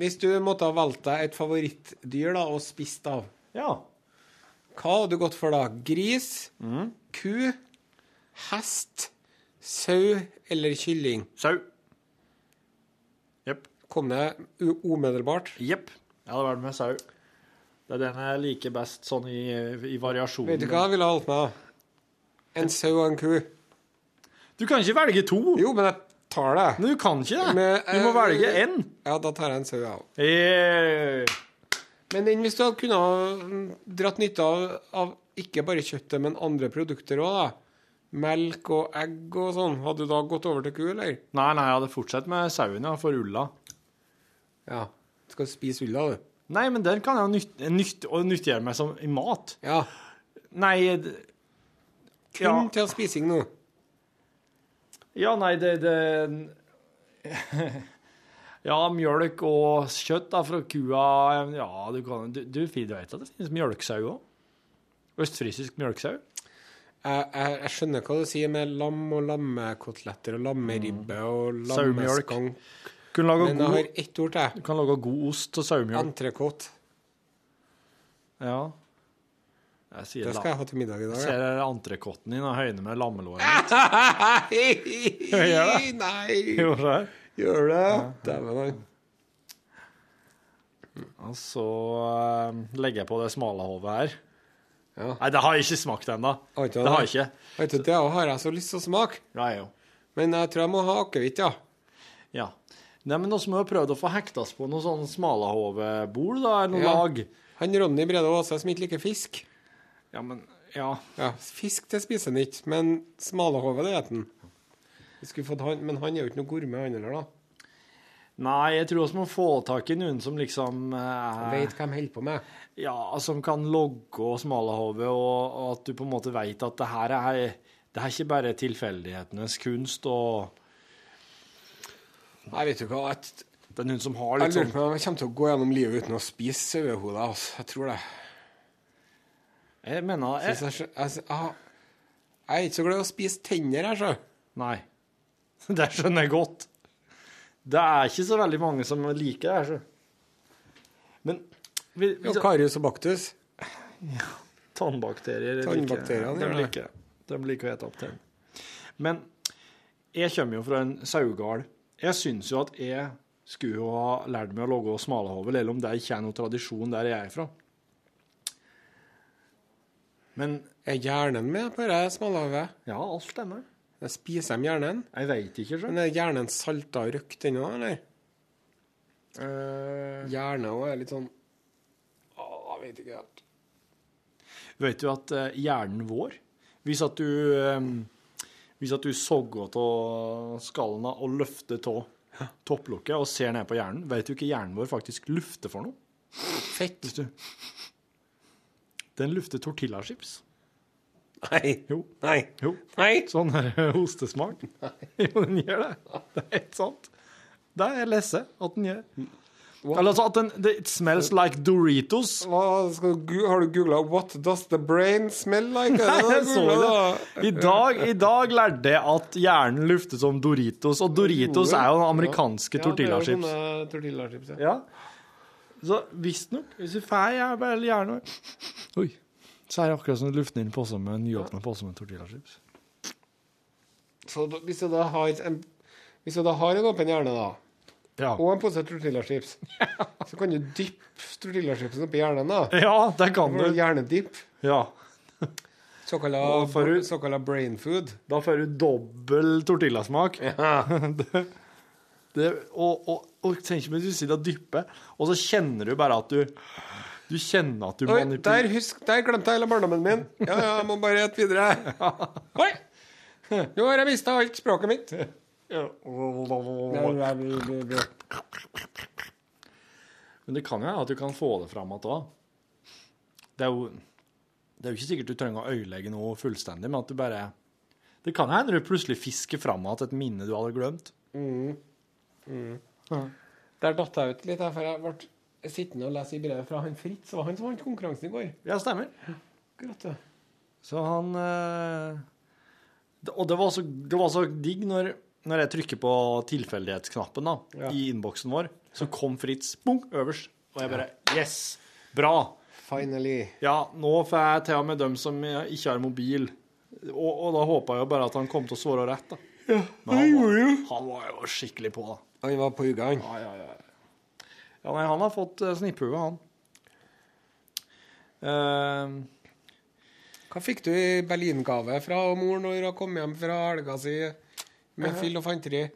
[SPEAKER 2] hvis du måtte ha valgt deg et favorittdyr da, og spist av,
[SPEAKER 3] ja.
[SPEAKER 2] hva hadde du gått for da? Gris, ku, hest, sau eller kylling?
[SPEAKER 3] Sau. Jepp.
[SPEAKER 2] Kom det u- umiddelbart?
[SPEAKER 3] Jepp. Jeg hadde vært med sau. Det er den jeg liker best, sånn i, i variasjonen.
[SPEAKER 2] Vet du hva jeg ville ha valgt meg? da? En sau og en ku.
[SPEAKER 3] Du kan ikke velge to.
[SPEAKER 2] Jo, men jeg tar det.
[SPEAKER 3] Men du kan ikke det.
[SPEAKER 2] Men,
[SPEAKER 3] du må
[SPEAKER 2] eh,
[SPEAKER 3] velge én.
[SPEAKER 2] Ja, da tar jeg en sau, jeg òg. Men den, hvis du hadde kunnet mm, dratt nytte av, av ikke bare kjøttet, men andre produkter òg, da. Melk og egg og sånn. Hadde du da gått over til ku, eller?
[SPEAKER 3] Nei, nei, jeg hadde fortsatt med sauen, ja, for ulla.
[SPEAKER 2] Ja. Skal du spise ulla, du?
[SPEAKER 3] Nei, men den kan jeg nytt, nytt, og nyttiggjøre meg som i mat.
[SPEAKER 2] Ja.
[SPEAKER 3] Nei
[SPEAKER 2] Kun
[SPEAKER 3] Ja.
[SPEAKER 2] til spising nå.
[SPEAKER 3] Ja, nei, det, det Ja, mjølk og kjøtt da, fra kua Ja, du kan Du, du vet at det finnes mjølksau òg? Østfrisisk mjølksau?
[SPEAKER 2] Jeg, jeg, jeg skjønner hva du sier med lam og lammekoteletter og lammeribbe og
[SPEAKER 3] Saumjølk.
[SPEAKER 2] lammeskank. Men jeg
[SPEAKER 3] god,
[SPEAKER 2] har ett ord til.
[SPEAKER 3] du kan lage god ost og saumjølk.
[SPEAKER 2] Entrecôte.
[SPEAKER 3] Ja. Jeg sier
[SPEAKER 2] Det skal jeg ha til middag i
[SPEAKER 3] Jeg
[SPEAKER 2] dag.
[SPEAKER 3] ser entrecôten din og høyner med lammelåret.
[SPEAKER 2] Ja. Nei!
[SPEAKER 3] Gjør det?
[SPEAKER 2] Gjør det? Dæven, han.
[SPEAKER 3] Og så eh, legger jeg på det smale hodet her.
[SPEAKER 2] Ja.
[SPEAKER 3] Nei, det har jeg ikke smakt ennå. Det har jeg ikke.
[SPEAKER 2] Vet du, det har jeg så lyst til å smake.
[SPEAKER 3] Nei, jo.
[SPEAKER 2] Men jeg tror jeg må ha akevitt, ja.
[SPEAKER 3] Ja. Nei, men også må vi prøve å få hekta oss på noe sånn smalahovebol, da, eller noe
[SPEAKER 2] Ja.
[SPEAKER 3] lag.
[SPEAKER 2] Han Ronny Brede Aase som ikke liker fisk.
[SPEAKER 3] Ja, men Ja.
[SPEAKER 2] Ja, Fisk det spiser han ikke, men smalahove det spiser han. Men han er jo ikke noe gourmet, han heller, da.
[SPEAKER 3] Nei, jeg tror vi må få tak i noen som liksom eh,
[SPEAKER 2] Vet hva de holder på med.
[SPEAKER 3] Ja, som kan logge og smalahove, og, og at du på en måte vet at det her er det er ikke bare tilfeldighetenes kunst, og
[SPEAKER 2] Jeg vet jo hva, jeg,
[SPEAKER 3] det er noen som har
[SPEAKER 2] jeg lurer
[SPEAKER 3] sånn
[SPEAKER 2] på om jeg kommer til å gå gjennom livet uten å spise sauehode. Altså. Jeg tror det.
[SPEAKER 3] Jeg mener
[SPEAKER 2] Jeg,
[SPEAKER 3] jeg,
[SPEAKER 2] jeg, jeg, er ikke så glad i å spise tenner, jeg, så.
[SPEAKER 3] Nei. Det skjønner jeg godt. Det er ikke så veldig mange som liker det så. Men vi, vi,
[SPEAKER 2] Og Karius og Baktus.
[SPEAKER 3] Ja, Tannbakterier
[SPEAKER 2] Tannbakteriene
[SPEAKER 3] liker, de liker, de liker å ete opp tenn. Men jeg kommer jo fra en sauegard. Jeg syns jo at jeg skulle ha lært meg å lage smalahove, selv om det ikke er noen tradisjon der jeg er fra. Men
[SPEAKER 2] Er hjernen med på det smalahauet?
[SPEAKER 3] ja, alt stemmer.
[SPEAKER 2] Jeg spiser de hjernen?
[SPEAKER 3] Jeg veit ikke, så.
[SPEAKER 2] Men er hjernen salta og røkt ennå, eller?
[SPEAKER 3] Uh,
[SPEAKER 2] Hjerne òg er litt sånn Å, jeg vet ikke helt.
[SPEAKER 3] vet du at eh, hjernen vår Hvis at du um, Hvis at du sogger av skallen og løfter av topplokket og ser ned på hjernen, vet du ikke hjernen vår faktisk lufter for noe?
[SPEAKER 2] Fett.
[SPEAKER 3] Hvis du Den lufter tortillachips.
[SPEAKER 2] Nei.
[SPEAKER 3] Jo.
[SPEAKER 2] Nei.
[SPEAKER 3] Jo.
[SPEAKER 2] Nei.
[SPEAKER 3] Sånn her hostesmak. Jo, den gjør det. Det er helt sant. Det er leser at den gjør. Eller altså at den It smells like Doritos.
[SPEAKER 2] Du, har du googla 'What does the brain smell like'?
[SPEAKER 3] Nei, jeg så det. I dag, I dag lærte jeg at hjernen lufter som Doritos, og Doritos er jo den amerikanske
[SPEAKER 2] Ja, det er jo sånne tortillachips, ja.
[SPEAKER 3] Ja. Så visstnok, hvis du får jævlig gjerne Oi. Så er det akkurat som du lufter inn pose med en nyåpna pose med tortillachips.
[SPEAKER 2] Så da, hvis du da har en Hvis du da har en åpen hjerne, da,
[SPEAKER 3] Ja.
[SPEAKER 2] og en pose tortillachips, så kan du dyppe tortillachipsen oppi hjernen, da.
[SPEAKER 3] ja, det kan
[SPEAKER 2] du hjernedipp.
[SPEAKER 3] Ja.
[SPEAKER 2] Såkalla, såkalla brain food.
[SPEAKER 3] Da får du dobbel tortillasmak. det, det, og, og, og tenk om du sitter og dypper, og så kjenner du bare at du Du kjenner at du
[SPEAKER 2] manipulerer der, husk, der glemte jeg hele barndommen min. Ja, ja, jeg må bare gjette videre. Oi! Nå har jeg mista alt språket mitt.
[SPEAKER 3] Men Men det kan jo være at du kan få det fram igjen òg. Det er jo det er jo ikke sikkert du trenger å øyelegge noe fullstendig, men at du bare Det kan hende du plutselig fisker fram igjen et minne du hadde glemt.
[SPEAKER 2] Der datt jeg ut litt, jeg, for jeg ble sittende og lese i brevet fra han Fritz. Det var han som vant konkurransen i går.
[SPEAKER 3] Ja, stemmer.
[SPEAKER 2] Akkurat.
[SPEAKER 3] Så han eh, Og det var så, det var så digg når, når jeg trykker på tilfeldighetsknappen da,
[SPEAKER 2] Ja.
[SPEAKER 3] i innboksen vår, så kom Fritz bunk, øverst. Og jeg bare Yes! Bra!
[SPEAKER 2] Finally.
[SPEAKER 3] Ja, nå får jeg til og med dem som ikke har mobil. Og, og da håpa jeg jo bare at han kom til å svare rett, da. Men han, var, han var jo skikkelig på, da.
[SPEAKER 2] Han var på hugget, han.
[SPEAKER 3] Ja, ja, ja. Ja, nei, han har fått uh, snipphue, han. Uh,
[SPEAKER 2] Hva fikk du i berlingave fra mor når hun kom hjem fra helga si med fyll og fanteri?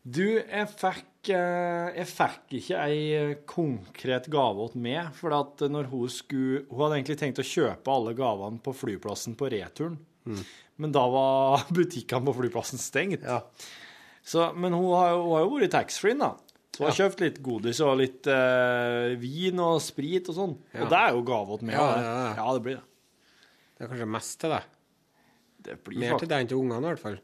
[SPEAKER 3] Du, jeg fikk, eh, jeg fikk ikke ei eh, konkret gave til meg, for at når hun skulle Hun hadde egentlig tenkt å kjøpe alle gavene på flyplassen på returen, men da var butikkene på flyplassen stengt. Så, men hun har, jo- hun har jo vært taxfree, da. Så hun har kjøpt litt godis og litt eh, vin og sprit og sånn.
[SPEAKER 2] Ja.
[SPEAKER 3] Og det er jo gave til meg.
[SPEAKER 2] Ja, ja, ja.
[SPEAKER 3] ja, det blir det.
[SPEAKER 2] Det er kanskje mest til deg.
[SPEAKER 3] Det blir
[SPEAKER 2] Mer til deg enn til ungene, i hvert fall.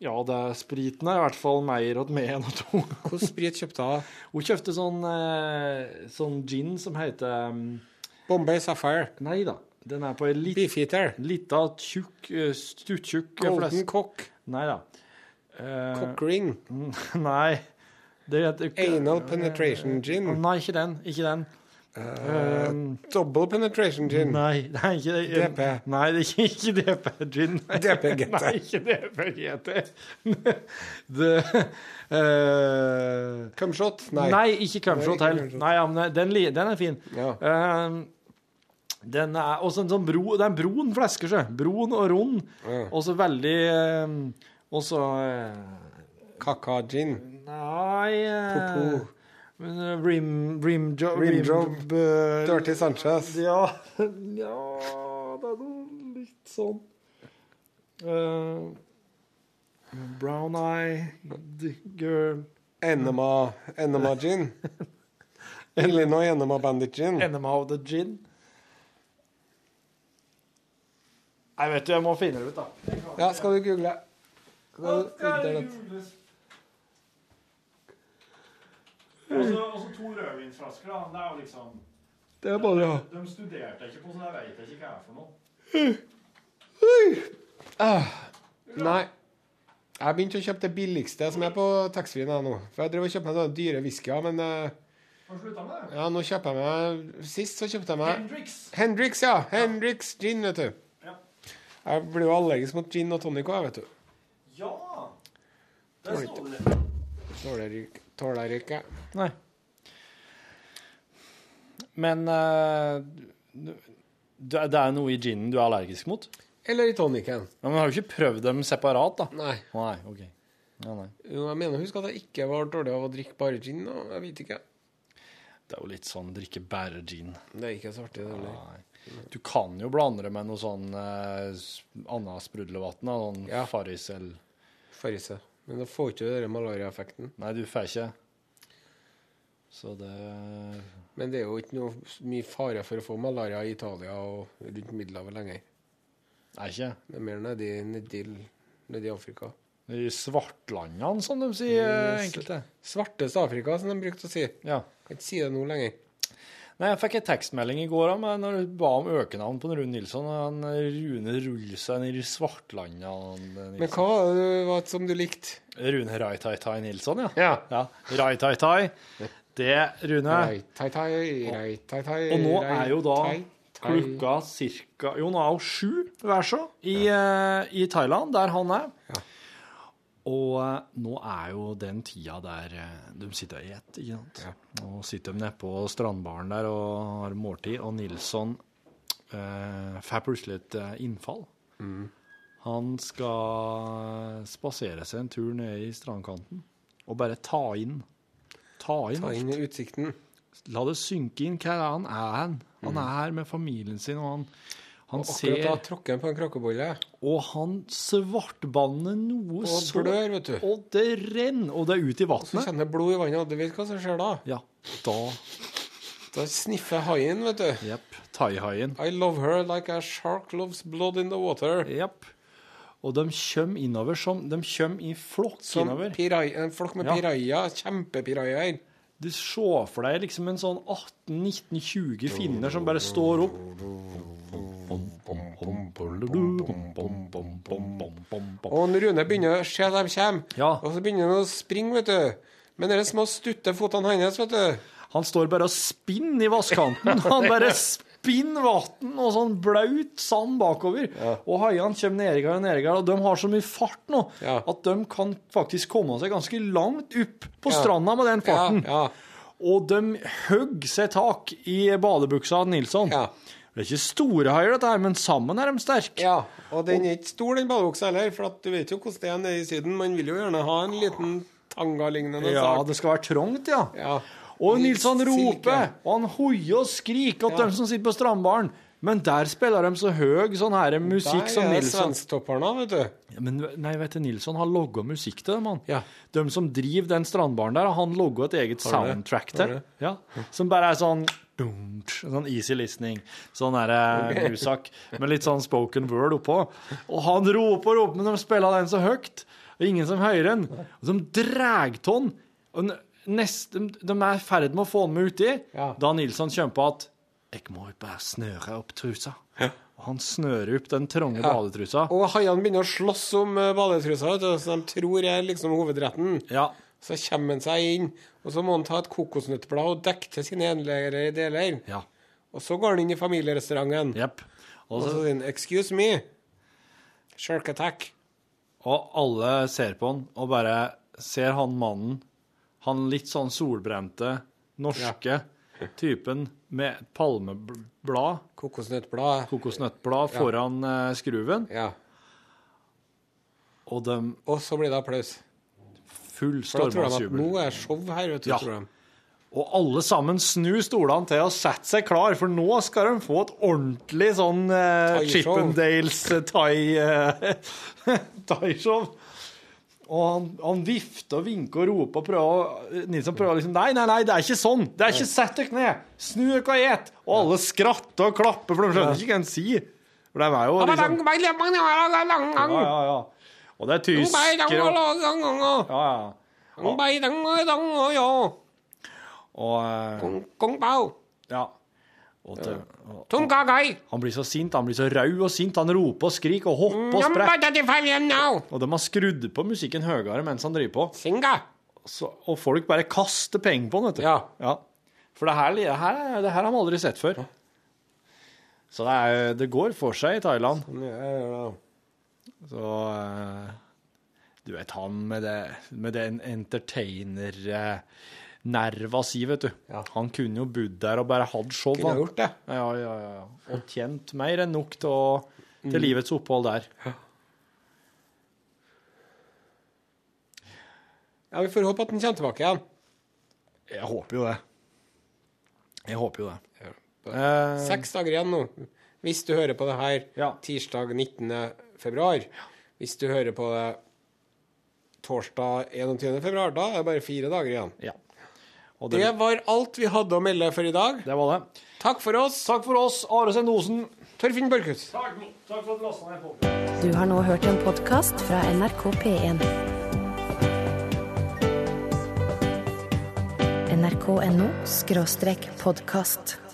[SPEAKER 3] Ja, det er spriten er i hvert fall mer til meg enn til ungene.
[SPEAKER 2] Hvilken sprit kjøpte hun?
[SPEAKER 3] Hun kjøpte sånn, eh, sånn gin som heter um,
[SPEAKER 2] Bombay Sapphire.
[SPEAKER 3] Nei da. Den er på ei lit, lita, tjukk, eh, stuttjukk
[SPEAKER 2] Golden
[SPEAKER 3] flaske.
[SPEAKER 2] Cock.
[SPEAKER 3] Nei da. Eh,
[SPEAKER 2] Cockring.
[SPEAKER 3] Nei. Det heter
[SPEAKER 2] Anal penetration gin.
[SPEAKER 3] Nei, ikke den. Ikke den. Uh,
[SPEAKER 2] Double penetration gin.
[SPEAKER 3] nei, det er ikke det.
[SPEAKER 2] DP.
[SPEAKER 3] Nei, det er ikke, DP gin.
[SPEAKER 2] DP GT.
[SPEAKER 3] Nei, ikke DP GT. det eh,
[SPEAKER 2] Cumshot?
[SPEAKER 3] Nei.
[SPEAKER 2] Nei.
[SPEAKER 3] ikke Cumshot heller. Nei, ja, men den, den er fin.
[SPEAKER 2] Ja.
[SPEAKER 3] Uh, den er også en sånn bro Det er en brun flaske, sjø. Brun og rund.
[SPEAKER 2] Ja.
[SPEAKER 3] Også veldig eh, Og så eh,
[SPEAKER 2] Kaka-gin.
[SPEAKER 3] Nei eh,
[SPEAKER 2] Popo.
[SPEAKER 3] men, eh, Rim Rim, jo,
[SPEAKER 2] Rim Dirty Sanchez.
[SPEAKER 3] Ja, ja Det er noe litt sånn uh, Brown eye girl
[SPEAKER 2] Enema, enema gin. Illinois Enema Bandit gin.
[SPEAKER 3] Enema of the gin. Nei, vet du, jeg må finne det ut, da.
[SPEAKER 2] Ja, skal du google? Skal du internett?
[SPEAKER 3] Og så to rødvinsflasker, da. Det er jo liksom
[SPEAKER 2] Det er bare ja.
[SPEAKER 3] De studerte ikke på, så jeg vet ikke hva det er for noe.
[SPEAKER 2] Nei. Jeg begynte å kjøpe det billigste som er på taxfree nå. For jeg drev og kjøpte meg sånne dyre whiskyer, men eh,
[SPEAKER 3] Har du slutta med det?
[SPEAKER 2] ja, nå kjøper jeg meg Sist så kjøpte jeg meg
[SPEAKER 3] Hendrix.
[SPEAKER 2] Hendrix, ja. Hendrix gin, vet du.
[SPEAKER 3] Ja.
[SPEAKER 2] Jeg blir jo allergisk mot gin og tonic òg, vet du.
[SPEAKER 3] Ja! Der står det.
[SPEAKER 2] Tåler ikke-.
[SPEAKER 3] Nei. Men uh, det er noe i ginen du er allergisk mot?
[SPEAKER 2] Eller i tonicen.
[SPEAKER 3] Ja, men har du ikke prøvd dem separat, da?
[SPEAKER 2] Nei.
[SPEAKER 3] Nei, ok. Ja, nei.
[SPEAKER 2] Jo, jeg mener husk at jeg ikke var dårlig av å drikke bare gin. Og jeg vet ikke.
[SPEAKER 3] Det er jo litt sånn drikke bare gin.
[SPEAKER 2] Det er ikke så artig, det heller.
[SPEAKER 3] Nei. Du kan jo blande det med noe sånn s- annet sprudlevann. da, Sånn
[SPEAKER 2] Ja.
[SPEAKER 3] Farris eller
[SPEAKER 2] Farise. Men da får ikke du den malariaeffekten.
[SPEAKER 3] Nei, du får ikke. Så det
[SPEAKER 2] Men det er jo ikke noe mye fare for å få malaria i Italia og rundt Middelhavet lenger.
[SPEAKER 3] Nei, ikke
[SPEAKER 2] Det er mer nedi, nedi, nedi Afrika.
[SPEAKER 3] I svartlandene, som de sier, enkelte.
[SPEAKER 2] Svarteste Afrika, som de brukte å si.
[SPEAKER 3] Ja.
[SPEAKER 2] Kan ikke si det nå lenger.
[SPEAKER 3] Nei, Jeg fikk en tekstmelding i går om når du ba om økenavn på Rune Nilsson. han Rune ruller seg ned i Svartlanda.
[SPEAKER 2] Men hva var det som du likte?
[SPEAKER 3] Rune Rai-Tai-Tai Nilsson, ja.
[SPEAKER 2] Ja.
[SPEAKER 3] ja. Rai-Tai-Tai. Det, Rune.
[SPEAKER 2] Rai, tai, tai, rai, tai, tai,
[SPEAKER 3] Og nå er jo da klokka cirka Jo, nå er jo sju vær så i, eh, i Thailand, der han er.
[SPEAKER 2] Ja.
[SPEAKER 3] Og eh, nå er jo den tida der eh, de sitter og spiser, ikke sant. Nå sitter de nede på strandbaren der og har måltid, og Nilsson eh, får plutselig et eh, innfall.
[SPEAKER 2] Mm.
[SPEAKER 3] Han skal spasere seg en tur ned i strandkanten og bare ta inn Ta inn,
[SPEAKER 2] Ta inn
[SPEAKER 3] alt.
[SPEAKER 2] utsikten.
[SPEAKER 3] La det synke inn hva han er. Han Han er her med familien sin, og han, han
[SPEAKER 2] Mm. Akkurat da tråkker han på en kråkebolle.
[SPEAKER 3] Og han svartbanner noe
[SPEAKER 2] Og
[SPEAKER 3] så
[SPEAKER 2] blør, vet du.
[SPEAKER 3] Og det renner, og det er ut i vannet.
[SPEAKER 2] Så kjenner blod i vannet, og du vet hva som skjer da?
[SPEAKER 3] Ja, da
[SPEAKER 2] Da sniffer haien, vet du.
[SPEAKER 3] Jepp. Thaihaien.
[SPEAKER 2] I love her like a shark loves blood in the water.
[SPEAKER 3] Jepp. Og de kommer innover som De kommer i flokk
[SPEAKER 2] Som
[SPEAKER 3] innover.
[SPEAKER 2] pirai, en flokk med
[SPEAKER 3] Ja.
[SPEAKER 2] piraja, kjempepirajaer.
[SPEAKER 3] Du ser for deg liksom en sånn 18-19-20 finner som bare står opp.
[SPEAKER 2] Og Rune begynner å se at de kommer,
[SPEAKER 3] Ja.
[SPEAKER 2] og så begynner han å springe, vet du. Men de små stutte fotene hans, vet du.
[SPEAKER 3] Han står bare og spinner i vannkanten. Han bare spinner vann og sånn blaut sand bakover. Og haiene kommer nedigere og nedigere, og de har så mye fart nå
[SPEAKER 2] Ja.
[SPEAKER 3] at de kan faktisk komme seg ganske langt opp på
[SPEAKER 2] Ja.
[SPEAKER 3] stranda med den farten.
[SPEAKER 2] Ja, ja.
[SPEAKER 3] Og de hogger seg tak i badebuksa til Nilsson.
[SPEAKER 2] Ja.
[SPEAKER 3] Det er ikke store haier, dette her, men sammen er de sterke.
[SPEAKER 2] Ja, og den er ikke stor, den badebuksa heller, for du vet jo hvordan det er nede i Syden. Man vil jo gjerne ha en liten tanga-lignende
[SPEAKER 3] Ja,
[SPEAKER 2] sak.
[SPEAKER 3] det skal være trangt, ja.
[SPEAKER 2] Ja.
[SPEAKER 3] Og Nilsson roper, og han hoier og skriker at
[SPEAKER 2] Ja.
[SPEAKER 3] dem som sitter på strandbaren. Men der spiller de så høy sånn her musikk som
[SPEAKER 2] Der er det
[SPEAKER 3] Nilsson
[SPEAKER 2] svensktopperne, vet du.
[SPEAKER 3] Ja, Men nei, vet du, Nilsson har logga musikk til dem, han.
[SPEAKER 2] Ja.
[SPEAKER 3] De som driver den strandbaren der, han logga et eget soundtrack til. Ja. Som bare er sånn Sånn easy listening. Sånn derre
[SPEAKER 2] Ok.
[SPEAKER 3] musak med litt sånn spoken word oppå. Og han roper opp, men de spiller den så høyt. Og ingen som hører den. Og de drar av den. Neste, de er i ferd med å få med uti.
[SPEAKER 2] Ja.
[SPEAKER 3] Da Nilsson kommer på at 'Jeg må bare snøre opp trusa'. Og han snører opp den trange
[SPEAKER 2] Ja.
[SPEAKER 3] badetrusa.
[SPEAKER 2] Og haiene begynner å slåss om eh, badetrusa, så de tror er liksom hovedretten.
[SPEAKER 3] Ja.
[SPEAKER 2] Så kommer han seg inn, og så må han ta et kokosnøttblad og dekke til sine endelige deler.
[SPEAKER 3] ja.
[SPEAKER 2] Og så går han inn i familierestauranten.
[SPEAKER 3] Yep.
[SPEAKER 2] Og så, sier han 'excuse me'. Shark attack.
[SPEAKER 3] og alle ser på han, og bare ser han mannen, han litt sånn solbrente, norske typen med palmeblad,
[SPEAKER 2] Kokosnøttblad.
[SPEAKER 3] kokosnøttblad, foran ja. skruven,
[SPEAKER 2] Ja.
[SPEAKER 3] og de
[SPEAKER 2] Og så blir det applaus.
[SPEAKER 3] full stormannsjubel.
[SPEAKER 2] nå er show her, vet du.
[SPEAKER 3] Ja.
[SPEAKER 2] Tror de.
[SPEAKER 3] Og alle sammen snur stolene til og setter seg klar, for nå skal de få et ordentlig sånn
[SPEAKER 2] uh,
[SPEAKER 3] Chippendales eh, eh, thai-show. Og han, han vifter og vinker og roper og prøver Nilsson prøver liksom Nei, nei, nei, det er ikke sånn! Det er ikke sett dere ned! Snu dere og et! Og alle skratter og klapper, for de skjønner ikke hva han sier. For de er jo liksom Ja, ja, ja. Og det er tyskere og Ja, ja. Og og Ja. Og det, og, han blir så sint, han blir så rau og sint. Han roper og skriker og hopper og sprekker. Og de har skrudd på musikken høyere mens han driver på. Så, og folk bare kaster penger på han, vet du.
[SPEAKER 2] Ja.
[SPEAKER 3] For det her, det, her, det her har de aldri sett før. Så det, er, det går for seg i Thailand. Så eh, Du vet han med, det, med den entertainer-nerva si, vet du.
[SPEAKER 2] Ja.
[SPEAKER 3] Han kunne jo bodd der og bare hatt show.
[SPEAKER 2] Kunne
[SPEAKER 3] han.
[SPEAKER 2] gjort det.
[SPEAKER 3] Ja, ja, ja. Og tjent mer enn nok til, å, til livets opphold der.
[SPEAKER 2] Ja, Vi får håpe at han kommer tilbake igjen.
[SPEAKER 3] Jeg håper jo det. Jeg håper jo det. Eh,
[SPEAKER 2] Seks dager igjen nå. Hvis du hører på det her
[SPEAKER 3] Ja.
[SPEAKER 2] tirsdag 19. februar. Hvis du hører på det torsdag 21. februar, da er det bare fire dager igjen.
[SPEAKER 3] ja. Og det,
[SPEAKER 2] Det var alt vi hadde å melde for i dag.
[SPEAKER 3] det var det.
[SPEAKER 2] Takk for oss.
[SPEAKER 3] Takk for oss, Are Sendosen.
[SPEAKER 2] Torfinn Børkhus.
[SPEAKER 3] Takk, takk for at du lasta ned på.
[SPEAKER 1] Du har nå hørt en podkast fra NRK P1. nrk.no podkast.